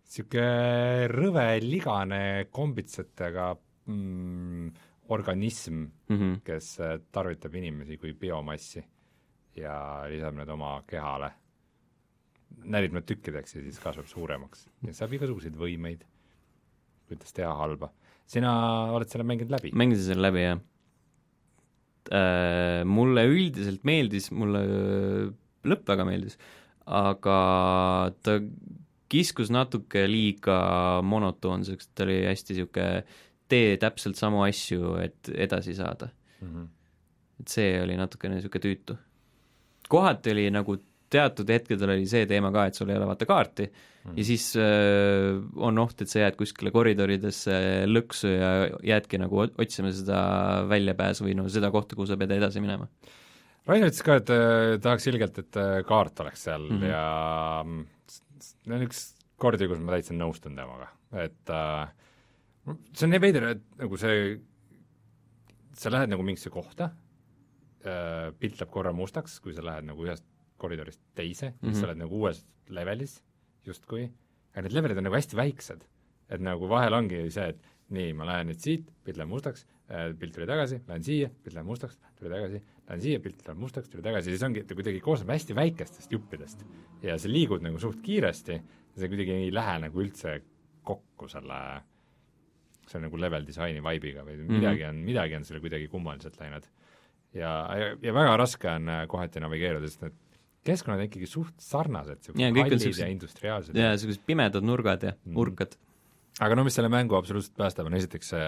niisugune rõve ligane kombitsetega mm, organism mm, -hmm. kes äh, tarvitab inimesi kui biomassi ja lisab need oma kehale, närib nad tükkideks ja siis kasvab suuremaks ja saab igasuguseid võimeid, kuidas teha halba. sina oled selle mänginud läbi? mängisin selle läbi, jah äh,. Mulle üldiselt meeldis, mulle lõpp väga meeldis, aga ta kiskus natuke liiga monotoonseks, ta oli hästi niisugune tee täpselt samu asju, et edasi saada mm. -hmm. et see oli natukene niisugune tüütu. kohati oli nagu teatud hetkedel oli see teema ka, et sul ei ole vaata kaarti mm ja siis äh, on oht, et sa jääd kuskile koridoridesse lõksu ja jäädki nagu otsima seda väljapääsu või no seda kohta, kuhu sa pead edasi minema. Rainer ütles ka, et äh, tahaks ilgelt, et äh, kaart oleks seal mm -hmm. ja see on üks kordi, kus ma täitsa nõustun temaga, et äh, see on nii veider, et nagu see, sa lähed nagu mingisse kohta äh,, pilt läheb korra mustaks, kui sa lähed nagu ühest koridorist teise mm, -hmm. siis sa oled nagu uues levelis justkui, aga need levelid on nagu hästi väiksed. et nagu vahel ongi see, et nii, ma lähen nüüd siit, pilt läheb mustaks pilt tuli tagasi, lähen siia, pilt läheb mustaks, tuli tagasi, lähen siia, pilt läheb mustaks, tuli tagasi, siis ongi, ta kuidagi koosneb hästi väikestest juppidest. ja sa liigud nagu suht kiiresti ja see kuidagi ei lähe nagu üldse kokku selle äh, see on nagu level disaini vibe'iga või mm -hmm. midagi on, midagi on selle kuidagi kummaliselt läinud. ja, ja, ja väga raske on äh, kohati navigeerida, sest need keskkonnad on ikkagi suht sarnased, niisugused hallid ja industriaalsed. jaa, niisugused pimedad nurgad ja mm -hmm. urkad. Aga no mis selle mängu absoluutselt päästab, on esiteks see,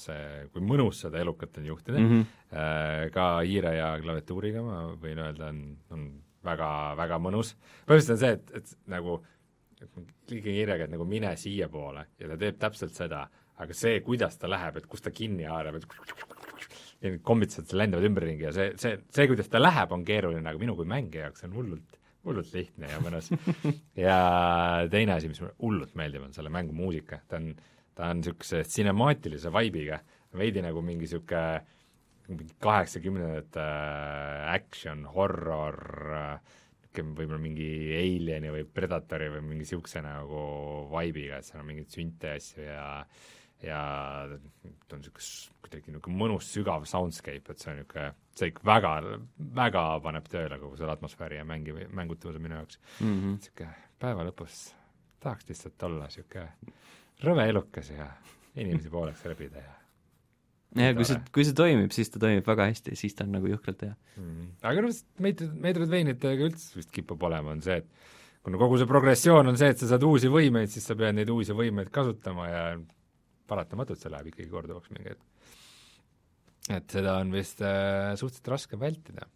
see, kui mõnus seda elukat on juhtida mm, -hmm. ka hiire ja klaviatuuriga ma võin öelda, on, on väga, väga mõnus. põhimõtteliselt on see, et, et nagu klikikiirega, et nagu mine siiapoole ja ta teeb täpselt seda, aga see, kuidas ta läheb, et kus ta kinni haarab, et ja need kommitsad lendavad ümberringi ja see, see, see, kuidas ta läheb, on keeruline, aga minu kui mängija jaoks on hullult, hullult lihtne ja mõnus. ja teine asi, mis mulle hullult meeldib, on selle mängu muusika, ta on, ta on niisuguse sinemaatilise vibe'iga, veidi nagu mingi niisugune mingi kaheksakümnendate äh, action, horror äh,, võib-olla mingi Alieni või Predatori või mingi niisuguse nagu vibe'iga, et seal on mingeid sünte asju ja ja ta on niisugune kuidagi niisugune mõnus sügav soundscape, et see on niisugune, see ikka väga, väga paneb tööle kogu selle atmosfääri ja mängi, mängutavuse minu jaoks. Mm -hmm.. niisugune päeva lõpus tahaks lihtsalt olla niisugune rõve elukas ja inimesi pooleks rebida ja jah, kui see, kui see toimib, siis ta toimib väga hästi, siis ta on nagu jõhkralt hea. Mm.. aga noh, Metroidvaniatega üldse vist kipub olema, on see, et kuna kogu see progressioon on see, et sa saad uusi võimeid, siis sa pead neid uusi võimeid kasutama ja paratamatult see läheb ikkagi korduvaks mingi hetk. et seda on vist äh, suhteliselt raske vältida.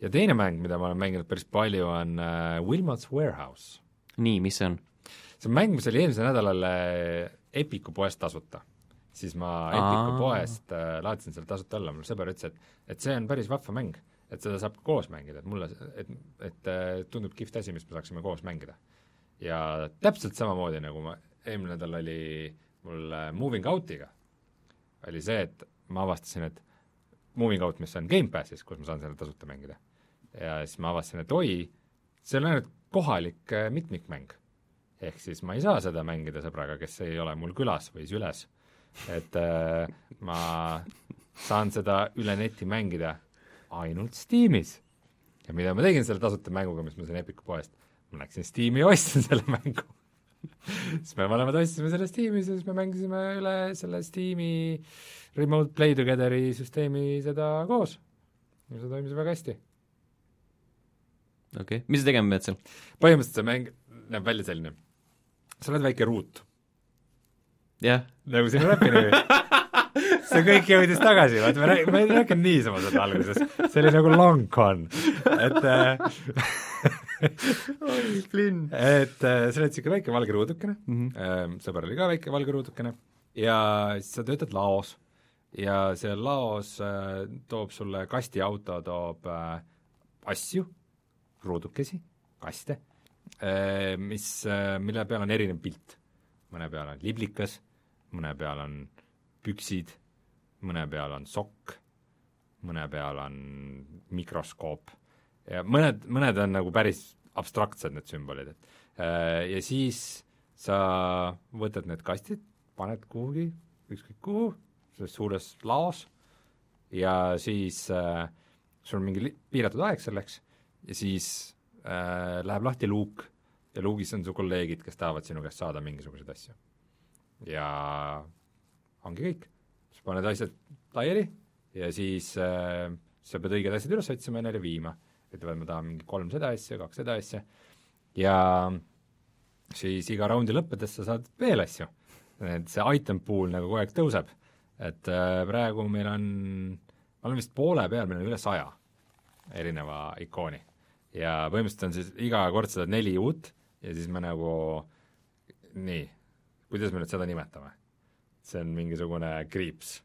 ja teine mäng, mida ma olen mänginud päris palju, on äh, Wilmot's Warehouse. nii, mis see on? see on mäng, mis oli eelmisel nädalal äh, Epiku poest tasuta siis ma Epiku poest äh, laadisin selle tasuta alla, mul sõber ütles, et et see on päris vahva mäng, et seda saab koos mängida, et mulle, et, et äh, tundub kihvt asi, mis me saaksime koos mängida. ja täpselt samamoodi, nagu ma, eelmine nädal oli mul äh, Moving Out'iga, oli see, et ma avastasin, et Moving Out, mis on Gamepassis, kus ma saan selle tasuta mängida, ja siis ma avastasin, et oi, see on ainult kohalik äh, mitmikmäng ehk siis ma ei saa seda mängida sõbraga, kes ei ole mul külas või süles. et äh, ma saan seda üle neti mängida ainult Steamis. ja mida ma tegin selle tasuta mänguga, mis ma sain Epiku poest, ma läksin Steam'i ja ostsin selle mängu siis me mõlemad ostsime selle Steamis ja siis me mängisime üle selle Steam'i Remote Play Together'i süsteemi seda koos. ja see toimis väga hästi. okei okay., mis sa tegema pead seal? põhimõtteliselt see mäng näeb välja selline, sa oled väike ruut. jah. nagu sinu räpinimi see kõik jõudis tagasi, vaata ma räägin, ma ei rääkinud niisama seda alguses, see oli nagu long con, et oi, Flynn. et äh, sa oled niisugune väike valge ruudukene mm, -hmm. sõber oli ka väike valge ruudukene ja siis sa töötad laos ja seal laos äh, toob sulle kastiauto, toob äh, asju, ruudukesi, kaste äh,, mis mille peal on erinev pilt. mõne peal on liblikas, mõne peal on püksid, mõne peal on sokk, mõne peal on mikroskoop ja mõned, mõned on nagu päris abstraktsed, need sümbolid, et äh, ja siis sa võtad need kastid, paned kuhugi, ükskõik kuhu, selles suures laos, ja siis äh, sul on mingi piiratud aeg selleks ja siis äh, läheb lahti luuk ja luugis on su kolleegid, kes tahavad sinu käest saada mingisuguseid asju. ja ongi kõik. sa paned asjad laiali ja siis äh, sa pead õiged asjad üles otsima ja neile viima. Ütlevad, ma tahan mingi kolm seda asja, kaks seda asja ja siis iga raundi lõppedes sa saad veel asju. et see item pool nagu kogu aeg tõuseb. et äh, praegu meil on, ma olen vist poole peal, meil on üle saja erineva ikooni. ja põhimõtteliselt on siis iga kord saad neli uut ja siis me nagu nii, kuidas me nüüd seda nimetame? see on mingisugune kriips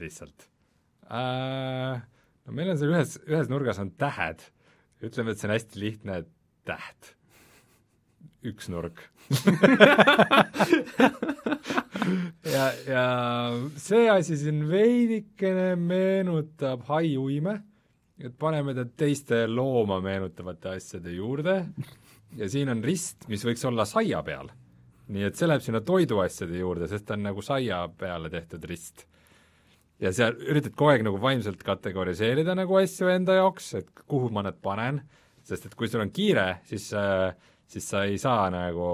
lihtsalt äh,. No meil on seal ühes, ühes nurgas on tähed, ütleme, et see on hästi lihtne täht, üks nurk ja, ja see asi siin veidikene meenutab hai uime, et paneme ta teiste looma meenutavate asjade juurde ja siin on rist, mis võiks olla saia peal. nii et see läheb sinna toiduasjade juurde, sest ta on nagu saia peale tehtud rist. Ja seal üritad kogu aeg nagu vaimselt kategoriseerida nagu asju enda jaoks, et kuhu ma need panen, sest et kui sul on kiire, siis äh, siis sa ei saa nagu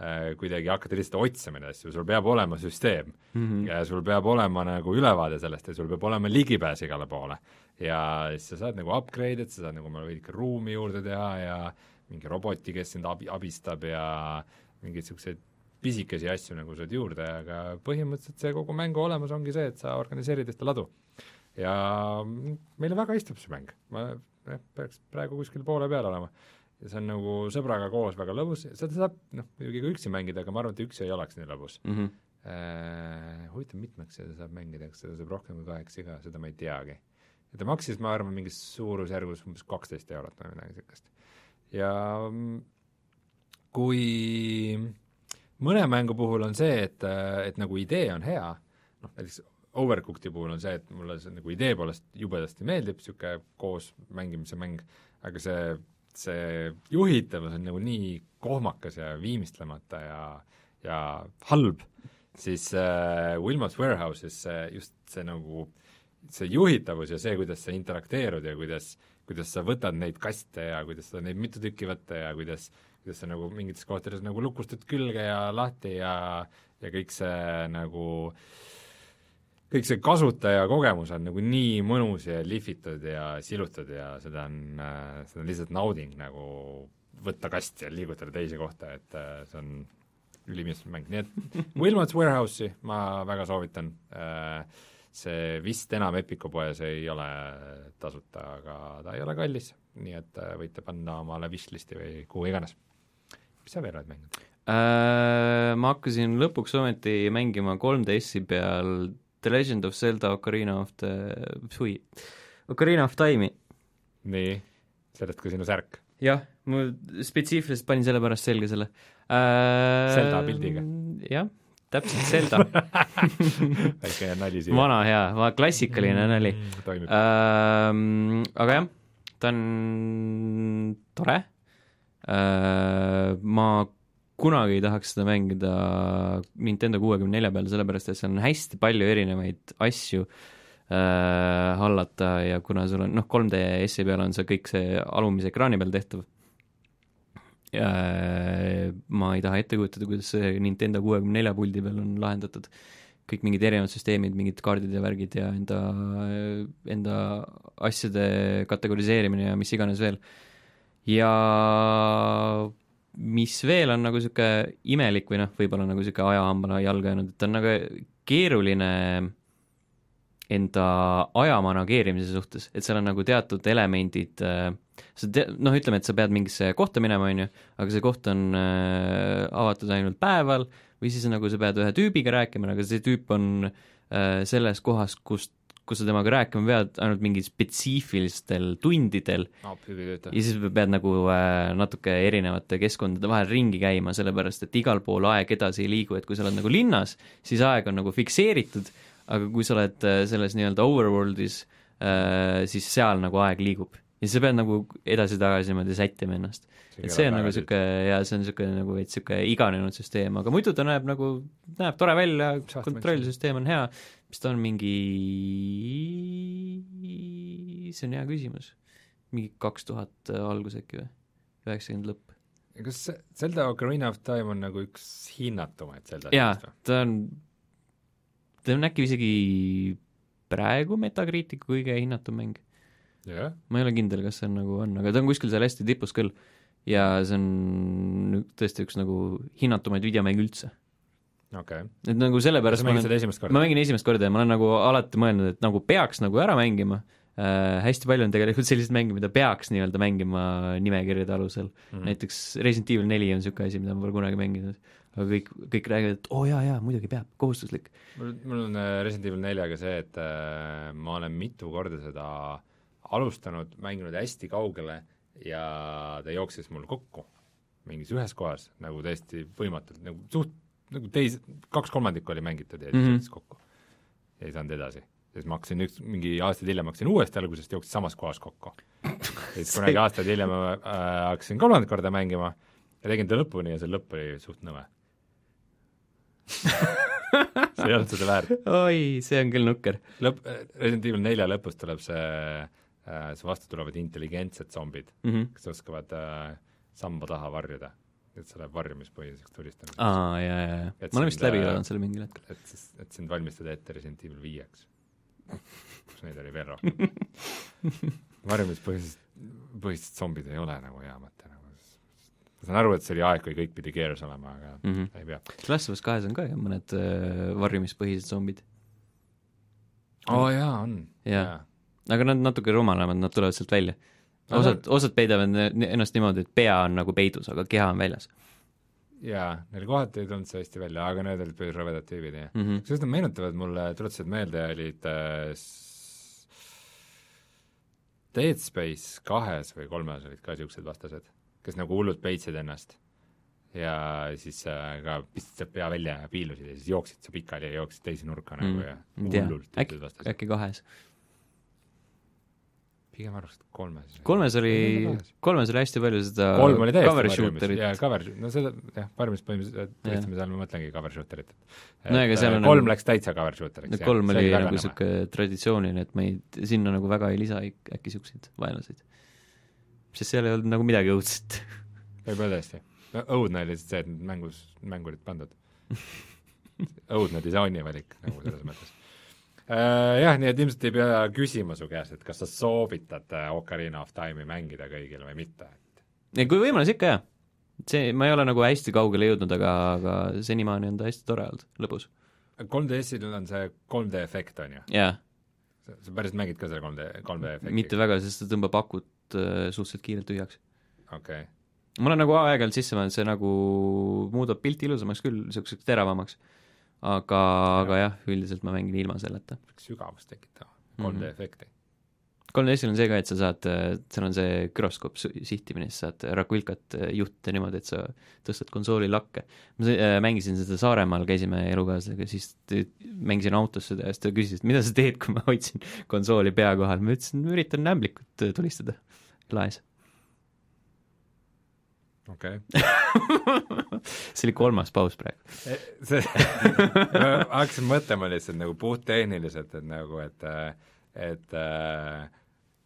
äh, kuidagi hakata lihtsalt otsima neid asju, sul peab olema süsteem mm. -hmm. ja sul peab olema nagu ülevaade sellest ja sul peab olema ligipääs igale poole. ja siis sa saad nagu upgrade'id, sa saad nagu omale veidike ruumi juurde teha ja mingi roboti, kes sind abi, abistab ja mingeid niisuguseid pisikesi asju nagu saad juurde, aga põhimõtteliselt see kogu mängu olemus ongi see, et sa organiseerid ühte ladu. ja meile väga istub see mäng, ma jah, peaks praegu kuskil poole peal olema ja see on nagu sõbraga koos väga lõbus, seda saab noh, muidugi ka üksi mängida, aga ma arvan, et üksi ei oleks nii lõbus mm. -hmm. Äh, huvitav, mitmeks seda saab mängida, kas seda saab rohkem kui kaheksa ka, seda ma ei teagi. ta maksis, ma arvan, mingis suurusjärgus umbes kaksteist eurot või midagi niisugust. ja kui mõne mängu puhul on see, et, et nagu idee on hea, noh näiteks Overcooked'i puhul on see, et mulle see nagu idee poolest jubedasti meeldib, niisugune koos mängimise mäng, aga see, see juhitavus on nagu nii kohmakas ja viimistlemata ja, ja halb, siis äh, Wilmot's Warehouse'is see, just see nagu, see juhitavus ja see, kuidas sa interakteerud ja kuidas, kuidas sa võtad neid kaste ja kuidas sa neid mitu tükki võtta ja kuidas, kuidas sa nagu mingites kohtades nagu lukustad külge ja lahti ja, ja kõik see nagu kõik see kasutaja kogemus on nagu nii mõnus ja lihvitud ja silutud ja seda on, seda on lihtsalt nauding nagu võtta kast ja liigutada teise kohta, et äh, see on ülimeeldiv mäng, nii et Wilmot's Warehouse'i ma väga soovitan, see vist enam Epiku poes ei ole tasuta, aga ta ei ole kallis, nii et äh, võite panna omale wishlist'i või kuhu iganes. Mis sa veel oled mänginud? Äh, ma hakkasin lõpuks ometi mängima 3DS-i peal The Legend of Zelda Ocarina of the, sui, Ocarina of Time'i. nii, sellest ka sinu särk? jah, ma spetsiifiliselt panin selle pärast selga selle äh,. Zelda pildiga? jah, täpselt Zelda väike nali siia. vana hea, klassikaline mm, nali. toimib äh,. aga jah, ta on tore ma kunagi ei tahaks seda mängida Nintendo kuuekümne nelja peal, sellepärast et seal on hästi palju erinevaid asju äh, hallata ja kuna sul on noh, 3DS-i peal on see kõik see alumise ekraani peal tehtav, ma ei taha ette kujutada, kuidas see Nintendo kuuekümne nelja puldi peal on lahendatud. kõik mingid erinevad süsteemid, mingid kaardid ja värgid ja enda, enda asjade kategoriseerimine ja mis iganes veel. Ja mis veel on nagu niisugune imelik või noh, võib-olla nagu niisugune ajahambana jalga jäänud, et on nagu keeruline enda aja manageerimise suhtes, et seal on nagu teatud elemendid äh, sa te-, noh, ütleme, et sa pead mingisse kohta minema, on ju, aga see koht on äh, avatud ainult päeval või siis nagu sa pead ühe tüübiga rääkima, aga see tüüp on äh, selles kohas, kust kus sa temaga rääkima pead ainult mingil spetsiifilistel tundidel no, ja siis pead nagu äh, natuke erinevate keskkondade vahel ringi käima, sellepärast et igal pool aeg edasi ei liigu, et kui sa oled nagu linnas, siis aeg on nagu fikseeritud, aga kui sa oled äh, selles nii-öelda overworld'is äh,, siis seal nagu aeg liigub. Ja siis sa pead nagu edasi-tagasi niimoodi sättima ennast. et see on nagu niisugune ja see on niisugune nagu veits niisugune iganenud süsteem, aga muidu ta näeb nagu, näeb tore välja, kontrollsüsteem on hea, mis ta on mingi, see on hea küsimus, mingi kaks tuhat algus äkki või, üheksakümmend lõpp. kas Zelda Ocarina of Time on nagu üks hinnatumaid Zelda jaa, ta on, ta on äkki isegi praegu Metacriticu kõige hinnatum mäng yeah.. ma ei ole kindel, kas see on nagu on, aga ta on kuskil seal hästi tipus küll. ja see on tõesti üks nagu hinnatumaid videomänge üldse. Okay.. et nagu sellepärast esimest korda? ma mängin esimest korda ja ma olen nagu alati mõelnud, et nagu peaks nagu ära mängima äh,, hästi palju on tegelikult selliseid mänge, mida peaks nii-öelda mängima nimekirjade alusel mm. -hmm. näiteks Resident Evil neli on niisugune asi, mida ma pole kunagi mänginud aga kõik, kõik räägivad, et oo oh, jaa, jaa, muidugi peab, kohustuslik. mul, mul on äh, Resident Evil neljaga see, et äh, ma olen mitu korda seda alustanud, mänginud hästi kaugele ja ta jooksis mul kokku mingis ühes kohas nagu täiesti võimatult, nagu suht, nagu teis-, kaks kolmandikku oli mängitud ja siis mm -hmm. jooksis kokku. ja ei saanud edasi. siis ma hakkasin üks, mingi aastaid hiljem hakkasin uuesti algusest, jooksis samas kohas kokku. ja siis kunagi aastaid hiljem äh, hakkasin kolmandat korda mängima ja tegin ta lõpuni ja see lõpp oli suht nõme see ei olnud seda väärt. oi, see on küll nukker. lõpp, Resident Evil nelja lõpus tuleb see äh, su vastu tulevad intelligentsed zombid mm, -hmm. kes oskavad äh, samba taha varjuda. Et see läheb varjumispõhiseks tulistamiseks. aa, jaa, jaa, jaa. ma olen vist läbi elanud selle mingil hetkel. et siis, et sind valmistada ette Resident Evil viieks, kus neid oli veel rohkem varjumispõhised, põhised zombid ei ole nagu hea mõte nagu ma saan aru, et see oli aeg, kui kõik pidi keeras olema, aga mm -hmm. ei pea. Last of Us kahes on ka ju mõned äh, varjumispõhised zombid. oo oh, jaa, on. jaa aga nad natuke rumalamad, nad tulevad sealt välja. Osad, osad peidavad ennast niimoodi, et pea on nagu peidus, aga keha on väljas. jaa, neil kohati ei tulnud see hästi välja, aga need olid päris rõvedad tüübid, jah mm -hmm.. kusjuures nad meenutavad mulle, tuletasid meelde, olid äh, Dead Space kahes või kolmes olid ka niisugused vastased, kes nagu hullult peitsid ennast ja siis äh, ka pistasid pea välja ja piilusid ja siis jooksid sa pikali ja jooksid teise nurka mm. nagu ja hullult äkki, äkki kahes pigem arvaks, et kolmes. kolmes oli, kolmes oli hästi palju seda kolm oli täiesti cover shooterit. jaa, cover, no seda jah, varjumis põhimõtteliselt võtsime seal, ma mõtlengi cover shooterit. no ega seal on kolm nagu, läks täitsa cover shooteriks. kolm oli nagu niisugune traditsiooniline, et me ei, sinna nagu väga ei lisa äkki niisuguseid vaenlaseid. sest seal ei olnud nagu midagi õudset. võib-olla tõesti. no õudne oli lihtsalt see, et mängus, mängu olid pandud õudne disainivalik nagu selles mõttes Äh, jah, nii et ilmselt ei pea küsima su käest, et kas sa soovitad äh, Ocarina of Time'i mängida kõigile või mitte. ei, kui võimalus ikka, jah. see, ma ei ole nagu hästi kaugele jõudnud, aga, aga senimaani on ta hästi tore olnud, lõbus. 3DS-il on see 3D efekt, on ju? jaa. sa päriselt mängid ka selle 3D, 3D efekti? mitte väga, sest ta tõmbab akut äh, suhteliselt kiirelt tühjaks. okei okay. ma olen nagu aeg-ajalt sisse mõelnud, see nagu muudab pilti ilusamaks küll, niisuguseks teravamaks aga, aga jah, üldiselt ma mängin ilma selleta. sügavust tekitama, 3D mm -hmm. efekti. 3DS-il on see ka, et sa saad, seal on see güroskoop sihtimine, siis saad Raquilcat juhtida niimoodi, et sa tõstad konsooli lakke. ma äh, mängisin seda Saaremaal, käisime elukaaslasega, siis mängisin autos seda ja siis ta küsis, et mida sa teed, kui ma hoidsin konsooli pea kohal, ma ütlesin, üritan nämblikut tulistada laes okei see oli kolmas paus praegu. okay.. see, hakkasin mõtlema lihtsalt nagu puhttehniliselt, et nagu, et et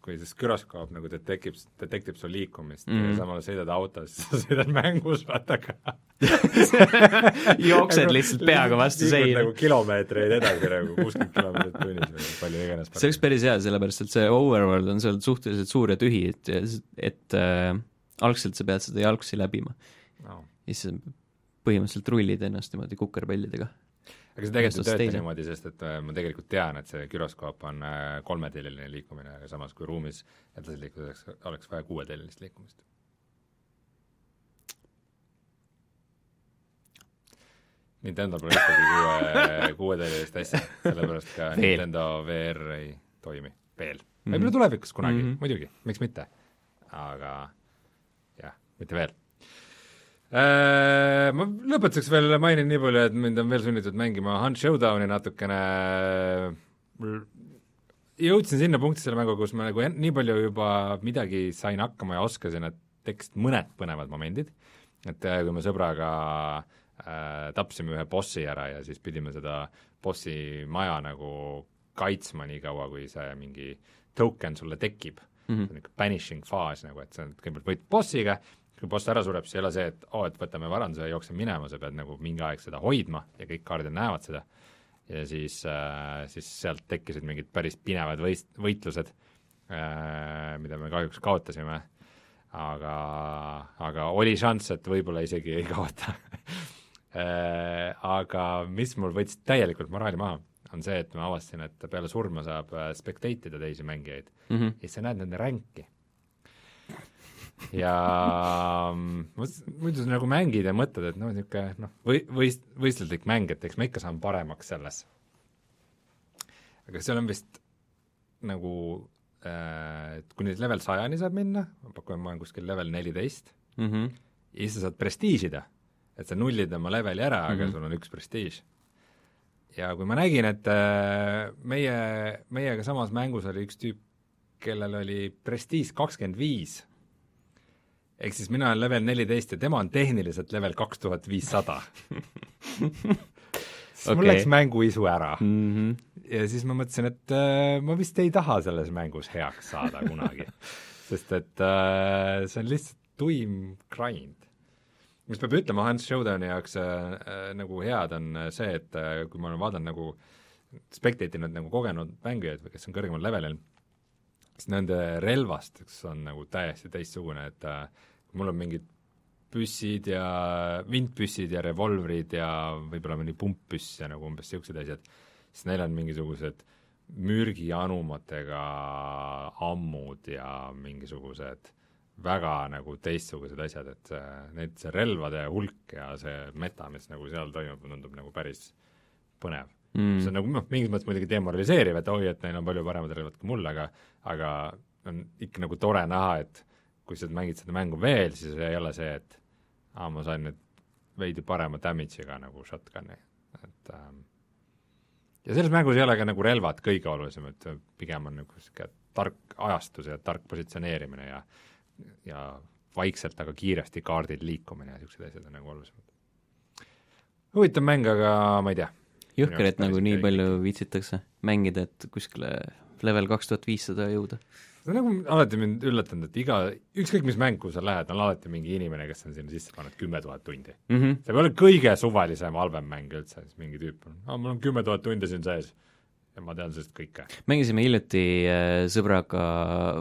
kui siis güroskoop nagu detekib, detektib su liikumist mm. Mhm. ja samal ajal sõidad autos, sõidad mängus, vaata ka. jooksed lihtsalt peaga vastu seina nagu. kilomeetreid edasi nagu kuuskümmend kilomeetrit tunnis või palju iganes. see oleks päris hea, sellepärast et see overworld on seal suhteliselt suur ja tühi, et, et äh, algselt sa pead seda jalgsi läbima no.. ja siis põhimõtteliselt rullid ennast niimoodi kukerpallidega. aga see tegelikult ei tööta niimoodi, sest et äh, ma tegelikult tean, et see güroskoop on äh, kolmeteljeline liikumine, aga samas kui ruumis edasi liikudes oleks, vaja kuueteljelist liikumist. Nintendo pole ühtegi kuue, kuueteljelist asja, sellepärast ka Veel. Nintendo VR ei toimi veel. Mhm. võib-olla tulevikus kunagi mm, Mhm. -hmm. muidugi, miks mitte. aga mitte veel. Äh, Ma lõpetuseks veel mainin nii palju, et mind on veel sunnitud mängima Hunt Showdowni natukene, jõudsin sinna punkti selle mänguga, kus ma nagu nii palju juba midagi sain hakkama ja oskasin, et tekkisid mõned põnevad momendid, et äh, kui me sõbraga äh, tapsime ühe bossi ära ja siis pidime seda bossi maja nagu kaitsma nii kaua, kui see mingi token sulle tekib mm, -hmm. niisugune banishing faas nagu, et sa kõigepealt võitled bossiga, kui boss ära sureb, siis ei ole see, et oo, et võtame varanduse ja jookseme minema, sa pead nagu mingi aeg seda hoidma ja kõik kaardid näevad seda ja siis äh,, siis sealt tekkisid mingid päris pinevad võist-, võitlused äh,, mida me kahjuks kaotasime, aga, aga oli šanss, et võib-olla isegi ei kaota äh, Aga mis mul võttis täielikult moraali maha, on see, et ma avastasin, et peale surma saab äh, spectate ida teisi mängijaid mm. -hmm. ja siis sa näed nende ränki. Ja mm, muidu nagu mängid ja mõtled, et noh, niisugune noh, või, võist-, võistluslik mäng, et eks ma ikka saan paremaks selles. aga seal on vist nagu äh,, et kuni level sajani saab minna, ma pakun, ma olen kuskil level neliteist, Mm -hmm. ja siis sa saad prestiižida, et sa nullid oma leveli ära, aga Mhm. sul on üks prestiiž. ja kui ma nägin, et äh, meie, meiega samas mängus oli üks tüüp, kellel oli prestiiž kakskümmend viis, ehk siis mina olen level neliteist ja tema on tehniliselt level kaks tuhat viissada. siis mul Okei. läks mänguisu ära Mm -hmm. ja siis ma mõtlesin, et äh, ma vist ei taha selles mängus heaks saada kunagi, sest et äh, see on lihtsalt tuim grind. mis peab ütlema Hans Showdowni jaoks äh, äh, nagu head, on äh, see, et äh, kui ma olen vaadanud nagu spectate inud nagu kogenud mängijaid või kes on kõrgemal levelil, siis nende relvastus on nagu täiesti teistsugune, et äh, mul on mingid püssid ja vintpüssid ja revolvrid ja võib-olla mõni pumppüss ja nagu umbes niisugused asjad, siis neil on mingisugused mürgianumatega ammud ja mingisugused väga nagu teistsugused asjad, et see, need, see relvade hulk ja see meta, mis nagu seal toimub, tundub nagu päris põnev mm.. see on nagu noh, mingis mõttes muidugi demoraliseeriv, et oi, et neil on palju paremad relvad kui mul, aga aga on ikka nagu tore näha, et kui sa mängid seda mängu veel, siis ei ole see, et aa, ma sain nüüd veidi parema damage'iga nagu shotgun'i, et ähm, ja selles mängus ei ole ka nagu relvad kõige olulisem, et pigem on nagu niisugune tark ajastus ja tark positsioneerimine ja ja vaikselt, aga kiiresti kaardil liikumine ja niisugused asjad on nagu olulisemad. huvitav mäng, aga ma ei tea. jõhker, et nagu nii palju viitsitakse mängida, et kuskile level kaks tuhat viissada jõuda. See on nagu alati mind üllatanud, et iga, ükskõik mis mäng, kuhu sa lähed, on alati mingi inimene, kes on sinna sisse pannud kümme tuhat tundi. Mm -hmm. see ei ole kõige suvalisem halvem mäng üldse, siis mingi tüüp on, aa, mul on kümme tuhat tundi siin sees ja ma tean sellest kõike. mängisime hiljuti äh, sõbraga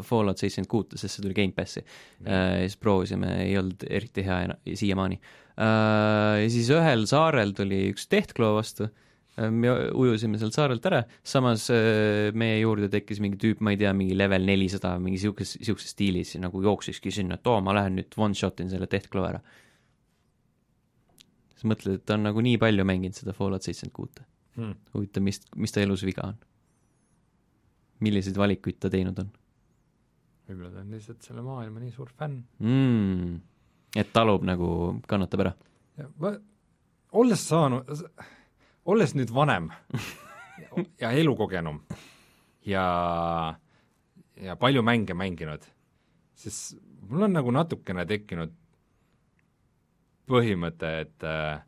Fallout seitsekümmend kuute, sest see tuli Gamepassi äh, ja siis proovisime, ei olnud eriti hea siiamaani äh,. ja siis ühel saarel tuli üks Deathclaw vastu me ujusime sealt saarelt ära, samas äh, meie juurde tekkis mingi tüüp, ma ei tea, mingi level nelisada, mingi siukes, siukses stiilis nagu jooksikski sinna, et oo, ma lähen nüüd one-shot in selle Deathclaw ära. siis mõtled, et ta on nagu nii palju mänginud seda Fallout seitsekümmend kuute Hmm. huvitav, mis, mis ta elus viga on? milliseid valikuid ta teinud on võib-olla ta on lihtsalt selle maailma nii suur fänn. mm.? et talub nagu, kannatab ära. olles saanud, olles nüüd vanem ja elukogenum ja, ja palju mänge mänginud, siis mul on nagu natukene tekkinud põhimõte, et äh,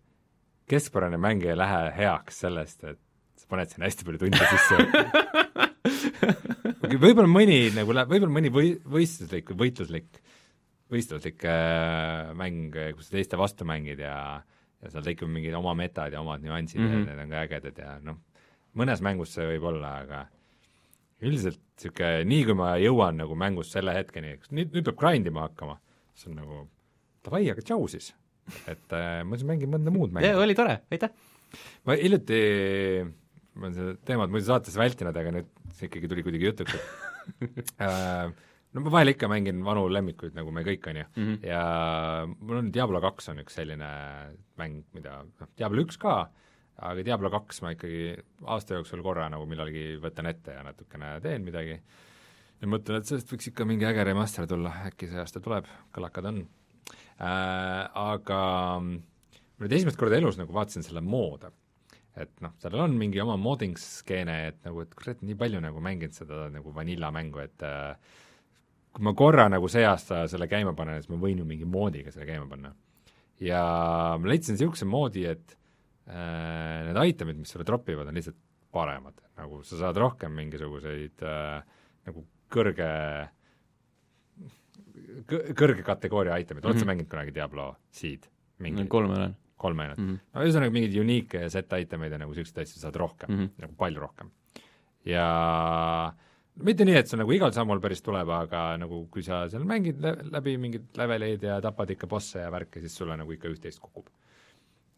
keskpärane mäng ei lähe heaks sellest, et sa paned sinna hästi palju tunde sisse. Võib-olla mõni nagu läheb, võib-olla mõni või-, võistluslik või võitluslik, võistluslik äh, mäng, kus sa teiste vastu mängid ja ja seal tekib mingid oma metad ja omad nüansid mm -hmm. ja need on ka ägedad ja noh, mõnes mängus see võib olla, aga üldiselt niisugune, nii kui ma jõuan nagu mängus selle hetkeni, nüüd, nüüd peab grind ima hakkama, siis on nagu davai, aga tšau siis. et äh, ma siis mängin mõnda muud mängu. oli tore, aitäh! ma hiljuti, ma olen seda teemat muidu saates vältinud, aga nüüd see ikkagi tuli kuidagi jutuks, et äh, no ma vahel ikka mängin vanu lemmikuid, nagu me kõik, on ju mm, -hmm. ja mul on Diablo kaks on üks selline mäng, mida noh, Diablo üks ka, aga Diablo kaks ma ikkagi aasta jooksul korra nagu millalgi võtan ette ja natukene teen midagi ja mõtlen, et sellest võiks ikka mingi äge remaster tulla, äkki see aasta tuleb, kõlakad on äh,. Aga ma nüüd esimest korda elus nagu vaatasin selle moode et noh, sellel on mingi oma modding skeene, et nagu, et kurat, nii palju nagu mänginud seda nagu vanilla mängu, et äh, kui ma korra nagu see aasta selle käima panen, siis ma võin ju mingi moodiga selle käima panna. ja ma leidsin niisuguse moodi, et äh, need itemid, mis sulle drop ivad, on lihtsalt paremad, nagu sa saad rohkem mingisuguseid äh, nagu kõrge kõrge kategooria itemid, oled mm -hmm. sa mhm. mänginud kunagi Diablo Seed? kolme olen kolme ainult mm. -hmm. no ühesõnaga mingeid unique set itemeid ja nagu niisuguseid asju saad rohkem mm, -hmm. nagu palju rohkem. ja mitte nii, et see nagu igal sammul päris tuleb, aga nagu kui sa seal mängid läbi mingeid leveleid ja tapad ikka bosse ja värke, siis sulle nagu ikka üht-teist kukub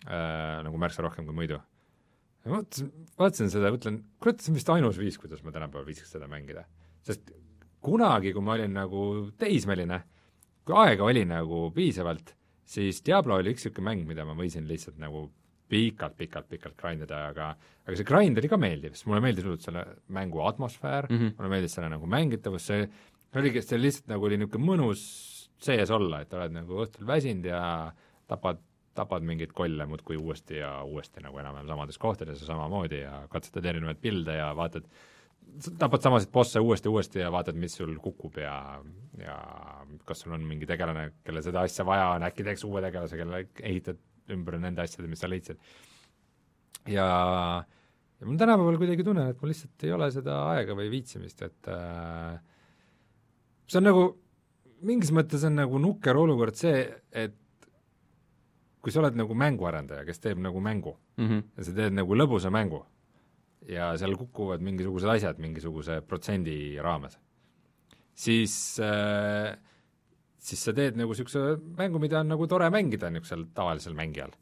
äh,. Nagu märksa rohkem kui muidu. ma mõtlesin, vaatasin seda ja mõtlen, kurat, see on vist ainus viis, kuidas ma tänapäeval viitsiks seda mängida. sest kunagi, kui ma olin nagu teismeline, kui aega oli nagu piisavalt siis Diablo oli üks niisugune mäng, mida ma võisin lihtsalt nagu pikalt-pikalt-pikalt grind ida, aga aga see grind oli ka meeldiv, sest mulle meeldis hullult selle mängu atmosfäär mm, -hmm. mulle meeldis selle nagu mängitavus, see oligi, see lihtsalt nagu oli niisugune mõnus sees olla, et oled nagu õhtul väsinud ja tapad, tapad mingeid kolle muudkui uuesti ja uuesti nagu enam-vähem samades kohtades ja samamoodi ja katsetad erinevaid pilde ja vaatad, tapad samasid bosse uuesti-uuesti ja vaatad, mis sul kukub ja, ja kas sul on mingi tegelane, kellel seda asja vaja on, äkki teeks uue tegelase, kelle ehitad ümber nende asjade, mis sa leidsid. ja, ja mul tänapäeval kuidagi tunnen, et mul lihtsalt ei ole seda aega või viitsimist, et äh, see on nagu, mingis mõttes on nagu nukker olukord see, et kui sa oled nagu mänguarendaja, kes teeb nagu mängu mm -hmm. ja sa teed nagu lõbusa mängu ja seal kukuvad mingisugused asjad mingisuguse protsendi raames, siis äh, siis sa teed nagu niisuguse mängu, mida on nagu tore mängida niisugusel tavalisel mängijal.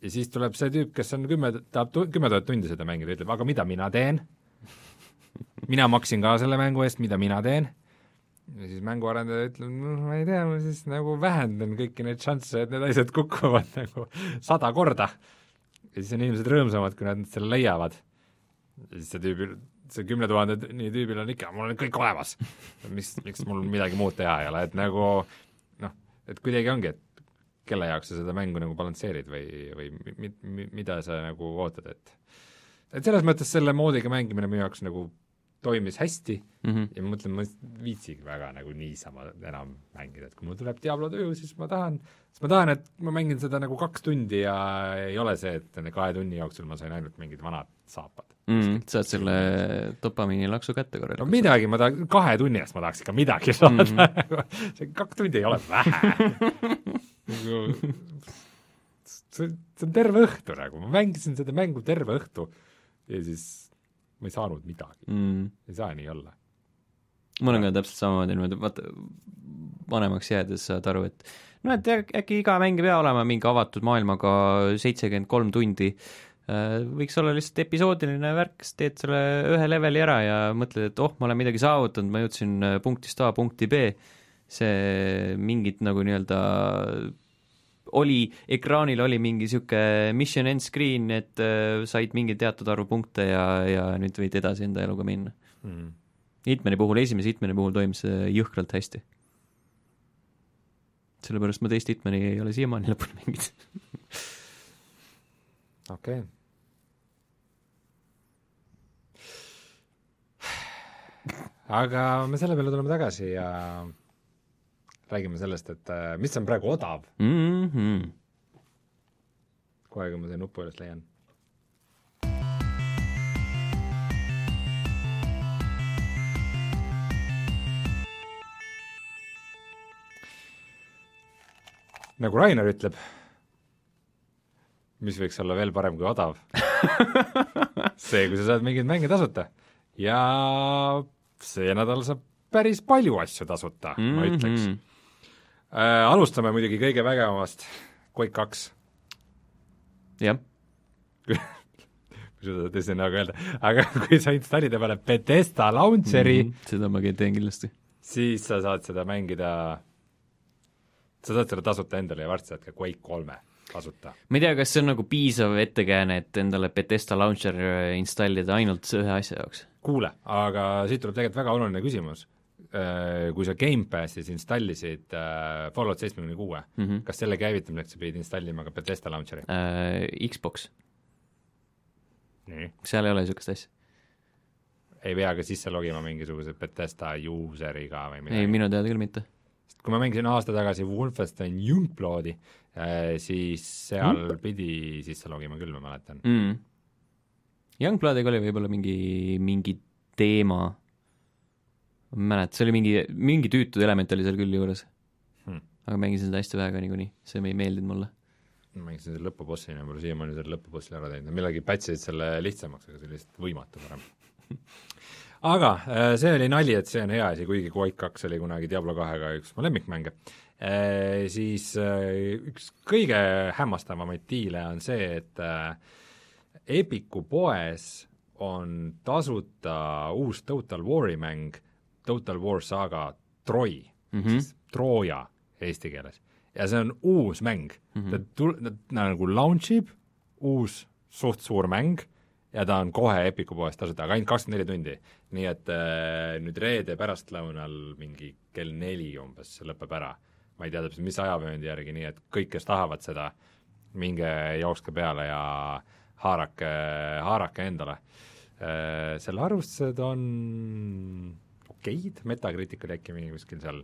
ja siis tuleb see tüüp, kes on kümme, tahab tu-, kümme tuhat tundi seda mängida, ütleb, aga mida mina teen? mina maksin ka selle mängu eest, mida mina teen? ja siis mänguarendaja ütleb, noh, ma ei tea, ma siis nagu vähendan kõiki neid šansse, et need asjad kukuvad nagu sada korda. ja siis on inimesed rõõmsamad, kui nad selle leiavad siis see tüübil, see kümne tuhande nii tüübil on ikka, mul on kõik olemas. mis, miks mul midagi muud teha ei ole, et nagu noh, et kuidagi ongi, et kelle jaoks sa seda mängu nagu balansseerid või, või mi, mi, mida sa nagu ootad, et et selles mõttes selle moodiga mängimine minu jaoks nagu toimis hästi mm -hmm. ja ma mõtlen, ma ei viitsigi väga nagu niisama enam mängida, et kui mul tuleb Diablo tuju, siis ma tahan, siis ma tahan, et ma mängin seda nagu kaks tundi ja ei ole see, et nende kahe tunni jooksul ma sain ainult mingid vanad saapad mm,. saad selle dopamiinilaksu kätte korralikult. no midagi ma tahan, kahe tunni eest ma tahaks ikka midagi saada mm, -hmm. see kaks tundi ei ole vähe see, see on terve õhtu nagu, ma mängisin seda mängu terve õhtu ja siis ma ei saanud midagi. Mm.. ei saa nii olla. mul on ka täpselt samamoodi niimoodi, vaata, vanemaks jäädes saad aru, et noh, et äkki iga mäng ei pea olema mingi avatud maailmaga seitsekümmend kolm tundi, äh, võiks olla lihtsalt episoodiline värk, siis teed selle ühe leveli ära ja mõtled, et oh, ma olen midagi saavutanud, ma jõudsin äh, punktist A punkti B, see mingit nagu nii-öelda oli, ekraanil oli mingi niisugune mission end screen, et äh, said mingi teatud arvu punkte ja, ja nüüd võid edasi enda eluga minna mm.. Hitmani puhul, esimese Hitmani puhul toimis see jõhkralt hästi. sellepärast ma teist Hitmani ei ole siiamaani lõpuni mänginud okei okay. aga me selle peale tuleme tagasi ja räägime sellest, et äh, mis on praegu odav mm. -hmm. kohe, kui ma selle nupu üles leian. nagu Rainer ütleb, mis võiks olla veel parem kui odav see, kui sa saad mingeid mänge tasuta ja see nädal saab päris palju asju tasuta mm, -hmm. ma ütleks Mhm. äh,. alustame muidugi kõige vägevamast, Quake kaks, jah, kui seda tõesti nagu öelda, aga kui sa installid endale Bethesda launcheri mm, -hmm. seda ma teen kindlasti. siis sa saad seda mängida, sa saad seda tasuta endale ja varsti saad ka Quake kolme tasuta. ma ei tea, kas see on nagu piisav ettekääne, et endale Betesta launcher äh, installida ainult ühe asja jaoks? kuule, aga siit tuleb tegelikult väga oluline küsimus. Kui sa Gamepassis installisid äh, Fallout seitsmekümne kuue, Mhm. kas selle käivitamiseks sa pidid installima ka Bethesda launcheri? Äh, Xbox, seal ei ole niisugust asja. ei pea ka sisse logima mingisuguse Bethesda user'iga või ei, midagi? minu teada küll mitte. kui ma mängisin aasta tagasi Wolfenstein Youngbloodi, siis seal Mm. pidi sisse logima küll, ma mäletan. mm.. Youngbloodiga oli võib-olla mingi, mingi teema, ma ei mäleta, see oli mingi, mingi tüütud element oli seal küll juures Hmm. aga mängisin seda hästi vähe ka niikuinii, see ei meeldinud mulle. ma mängisin selle lõpubossini ja mul siiamaani selle lõpubossi ära teinud, millegi patch isid selle lihtsamaks, aga see oli lihtsalt võimatu varem. aga äh, see oli nali, et see on hea asi, kuigi Quake kaks oli kunagi Diablo kahega üks mu lemmikmänge, siis äh, üks kõige hämmastavamaid diile on see, et äh, Epiku poes on tasuta uus Total War'i mäng, Total War Saga Troy mm. -hmm. siis Trooja eesti keeles. ja see on uus mäng mm, -hmm. ta tul-, ta nagu launch ib, uus suht suur mäng ja ta on kohe Epiku poes tasuta, aga ainult kakskümmend neli tundi. nii et äh, nüüd reede pärastlõunal mingi kell neli umbes see lõpeb ära. ma ei tea täpselt, mis ajavööndi järgi, nii et kõik, kes tahavad seda, minge jookske peale ja haarake, haarake endale. selle arvustused on okeid, Metacritic oli äkki mingi kuskil seal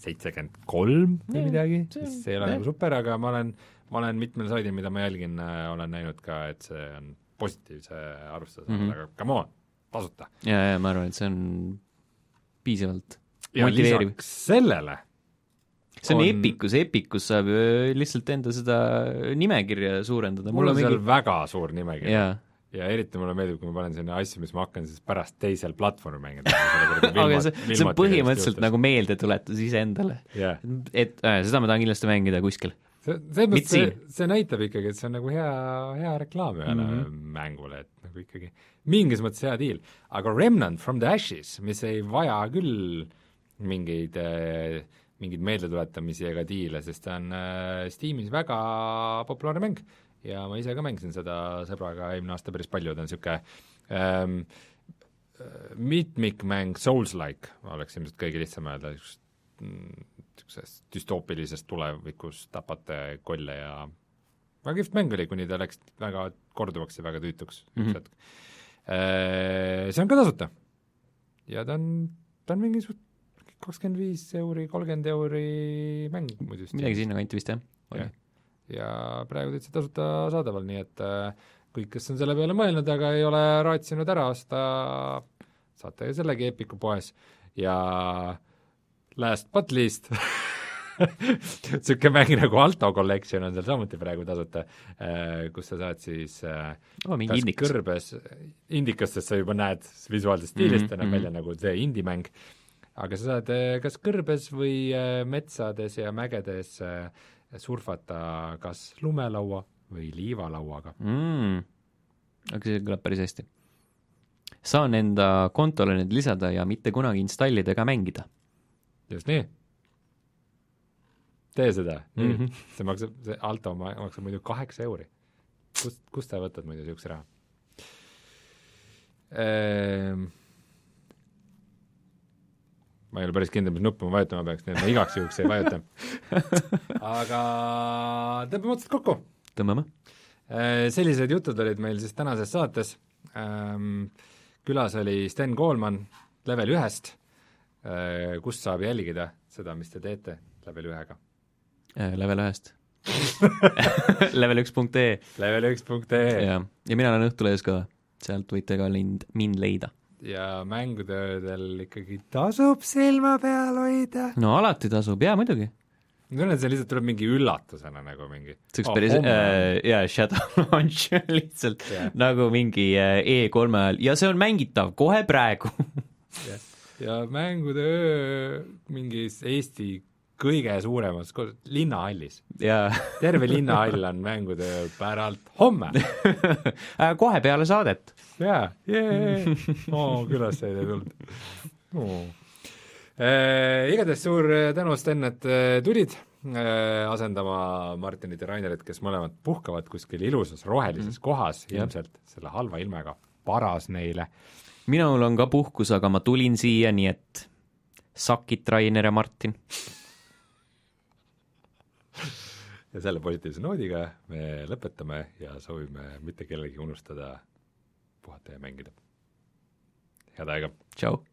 seitsekümmend kolm või midagi, see ei ole nagu super, aga ma olen, ma olen mitmel saidil, mida ma jälgin, olen näinud ka, et see on positiivse arvustuse mm. -hmm. aga come on, tasuta. ja, ja ma arvan, et see on piisavalt ja motiveeriv. sellele see on, on- Epicus, Epicus saab ju lihtsalt enda seda nimekirja suurendada, mul on seal mingi... väga suur nimekiri ja eriti mulle meeldib, kui ma panen sinna asju, mis ma hakkan siis pärast teisel platvormil mängima. aga see, see on põhimõtteliselt nagu meeldetuletus iseendale. jah, et äh, seda ma tahan kindlasti mängida kuskil. see, selles mõttes see see näitab ikkagi, et see on nagu hea, hea reklaam ühele mm. -hmm. mängule, et nagu ikkagi mingis mõttes hea deal. aga Remnant from the Ashes, mis ei vaja küll mingeid äh, mingeid meeldetuletamisi ega diile, sest ta on äh, Steamis väga populaarne mäng ja ma ise ka mängisin seda sõbraga eelmine aasta päris palju, ta on niisugune ähm, äh, mitmikmäng Souls-like oleks ilmselt kõige lihtsam öelda, niisugusest düstoopilisest tulevikust tapate kolle ja väga kihvt mäng oli, kuni ta läks väga korduvaks ja väga tüütuks üks Mhm. hetk. See on ka tasuta ja ta on, ta on mingi suht- kakskümmend viis euri, kolmkümmend euri mäng muidu midagi sinnakanti vist Jah. Ja praegu täitsa tasuta saadaval, nii et äh, kõik, kes on selle peale mõelnud, aga ei ole raatsinud ära osta, saate sellegi Epiku poes ja last but least niisugune mäng nagu Alto Collection on seal samuti praegu tasuta, kus sa saad siis äh, oh,. mingi kas indikas. kõrbes, indikastest sa juba näed visuaalsest stiilist Mhm, mm, -hmm, näeb mhm. välja nagu see indie-mäng, aga sa saad kas kõrbes või metsades ja mägedes surfata kas lumelaua või liivalauaga. mm.. aga see kõlab päris hästi. saan enda kontole need lisada ja mitte kunagi installida ega mängida just nii. tee seda, mm. -hmm. see maksab, see Alto ma- maksab muidu kaheksa euri. kust, kust sa võtad muidu niisuguse raha ehm,? Ma ei ole päris kindel, mis nuppu ma vajutama peaks, nii et ma igaks juhuks ei vajuta. aga tõmbame otsad kokku. tõmbame. sellised jutud olid meil siis tänases saates ähm,. külas oli Sten Koolman level ühest äh,, kust saab jälgida seda, mis te teete level ühega? Level ühest level1.ee level1.ee ja, ja mina olen Õhtulehes ka, sealt võite ka mind, mind leida. Ja mängude öödel ikkagi tasub silma peal hoida. no alati tasub, jaa muidugi. ma tunnen, et see lihtsalt tuleb mingi üllatusena nagu mingi. see oleks päris äh,, jaa, Shadow Launch lihtsalt yeah. nagu mingi äh, E3 ajal ja see on mängitav kohe praegu ja mängude öö mingis Eesti kõige suuremas linnahallis. ja terve linnahall on mängude öö päralt homme. äh, kohe peale saadet. jaa, jee, oo, külastajaid ei tulnud oh.. Igatahes suur äh, tänu, Sten, et äh, tulid äh, asendama Martinit ja Rainerit, kes mõlemad puhkavad kuskil ilusas rohelises mm. kohas ilmselt selle halva ilmaga, paras neile. minul on ka puhkus, aga ma tulin siia, nii et sakit, Rainer ja Martin. ja selle positiivse noodiga me lõpetame ja soovime mitte kellelgi unustada puhata ja mängida. head aega! tšau.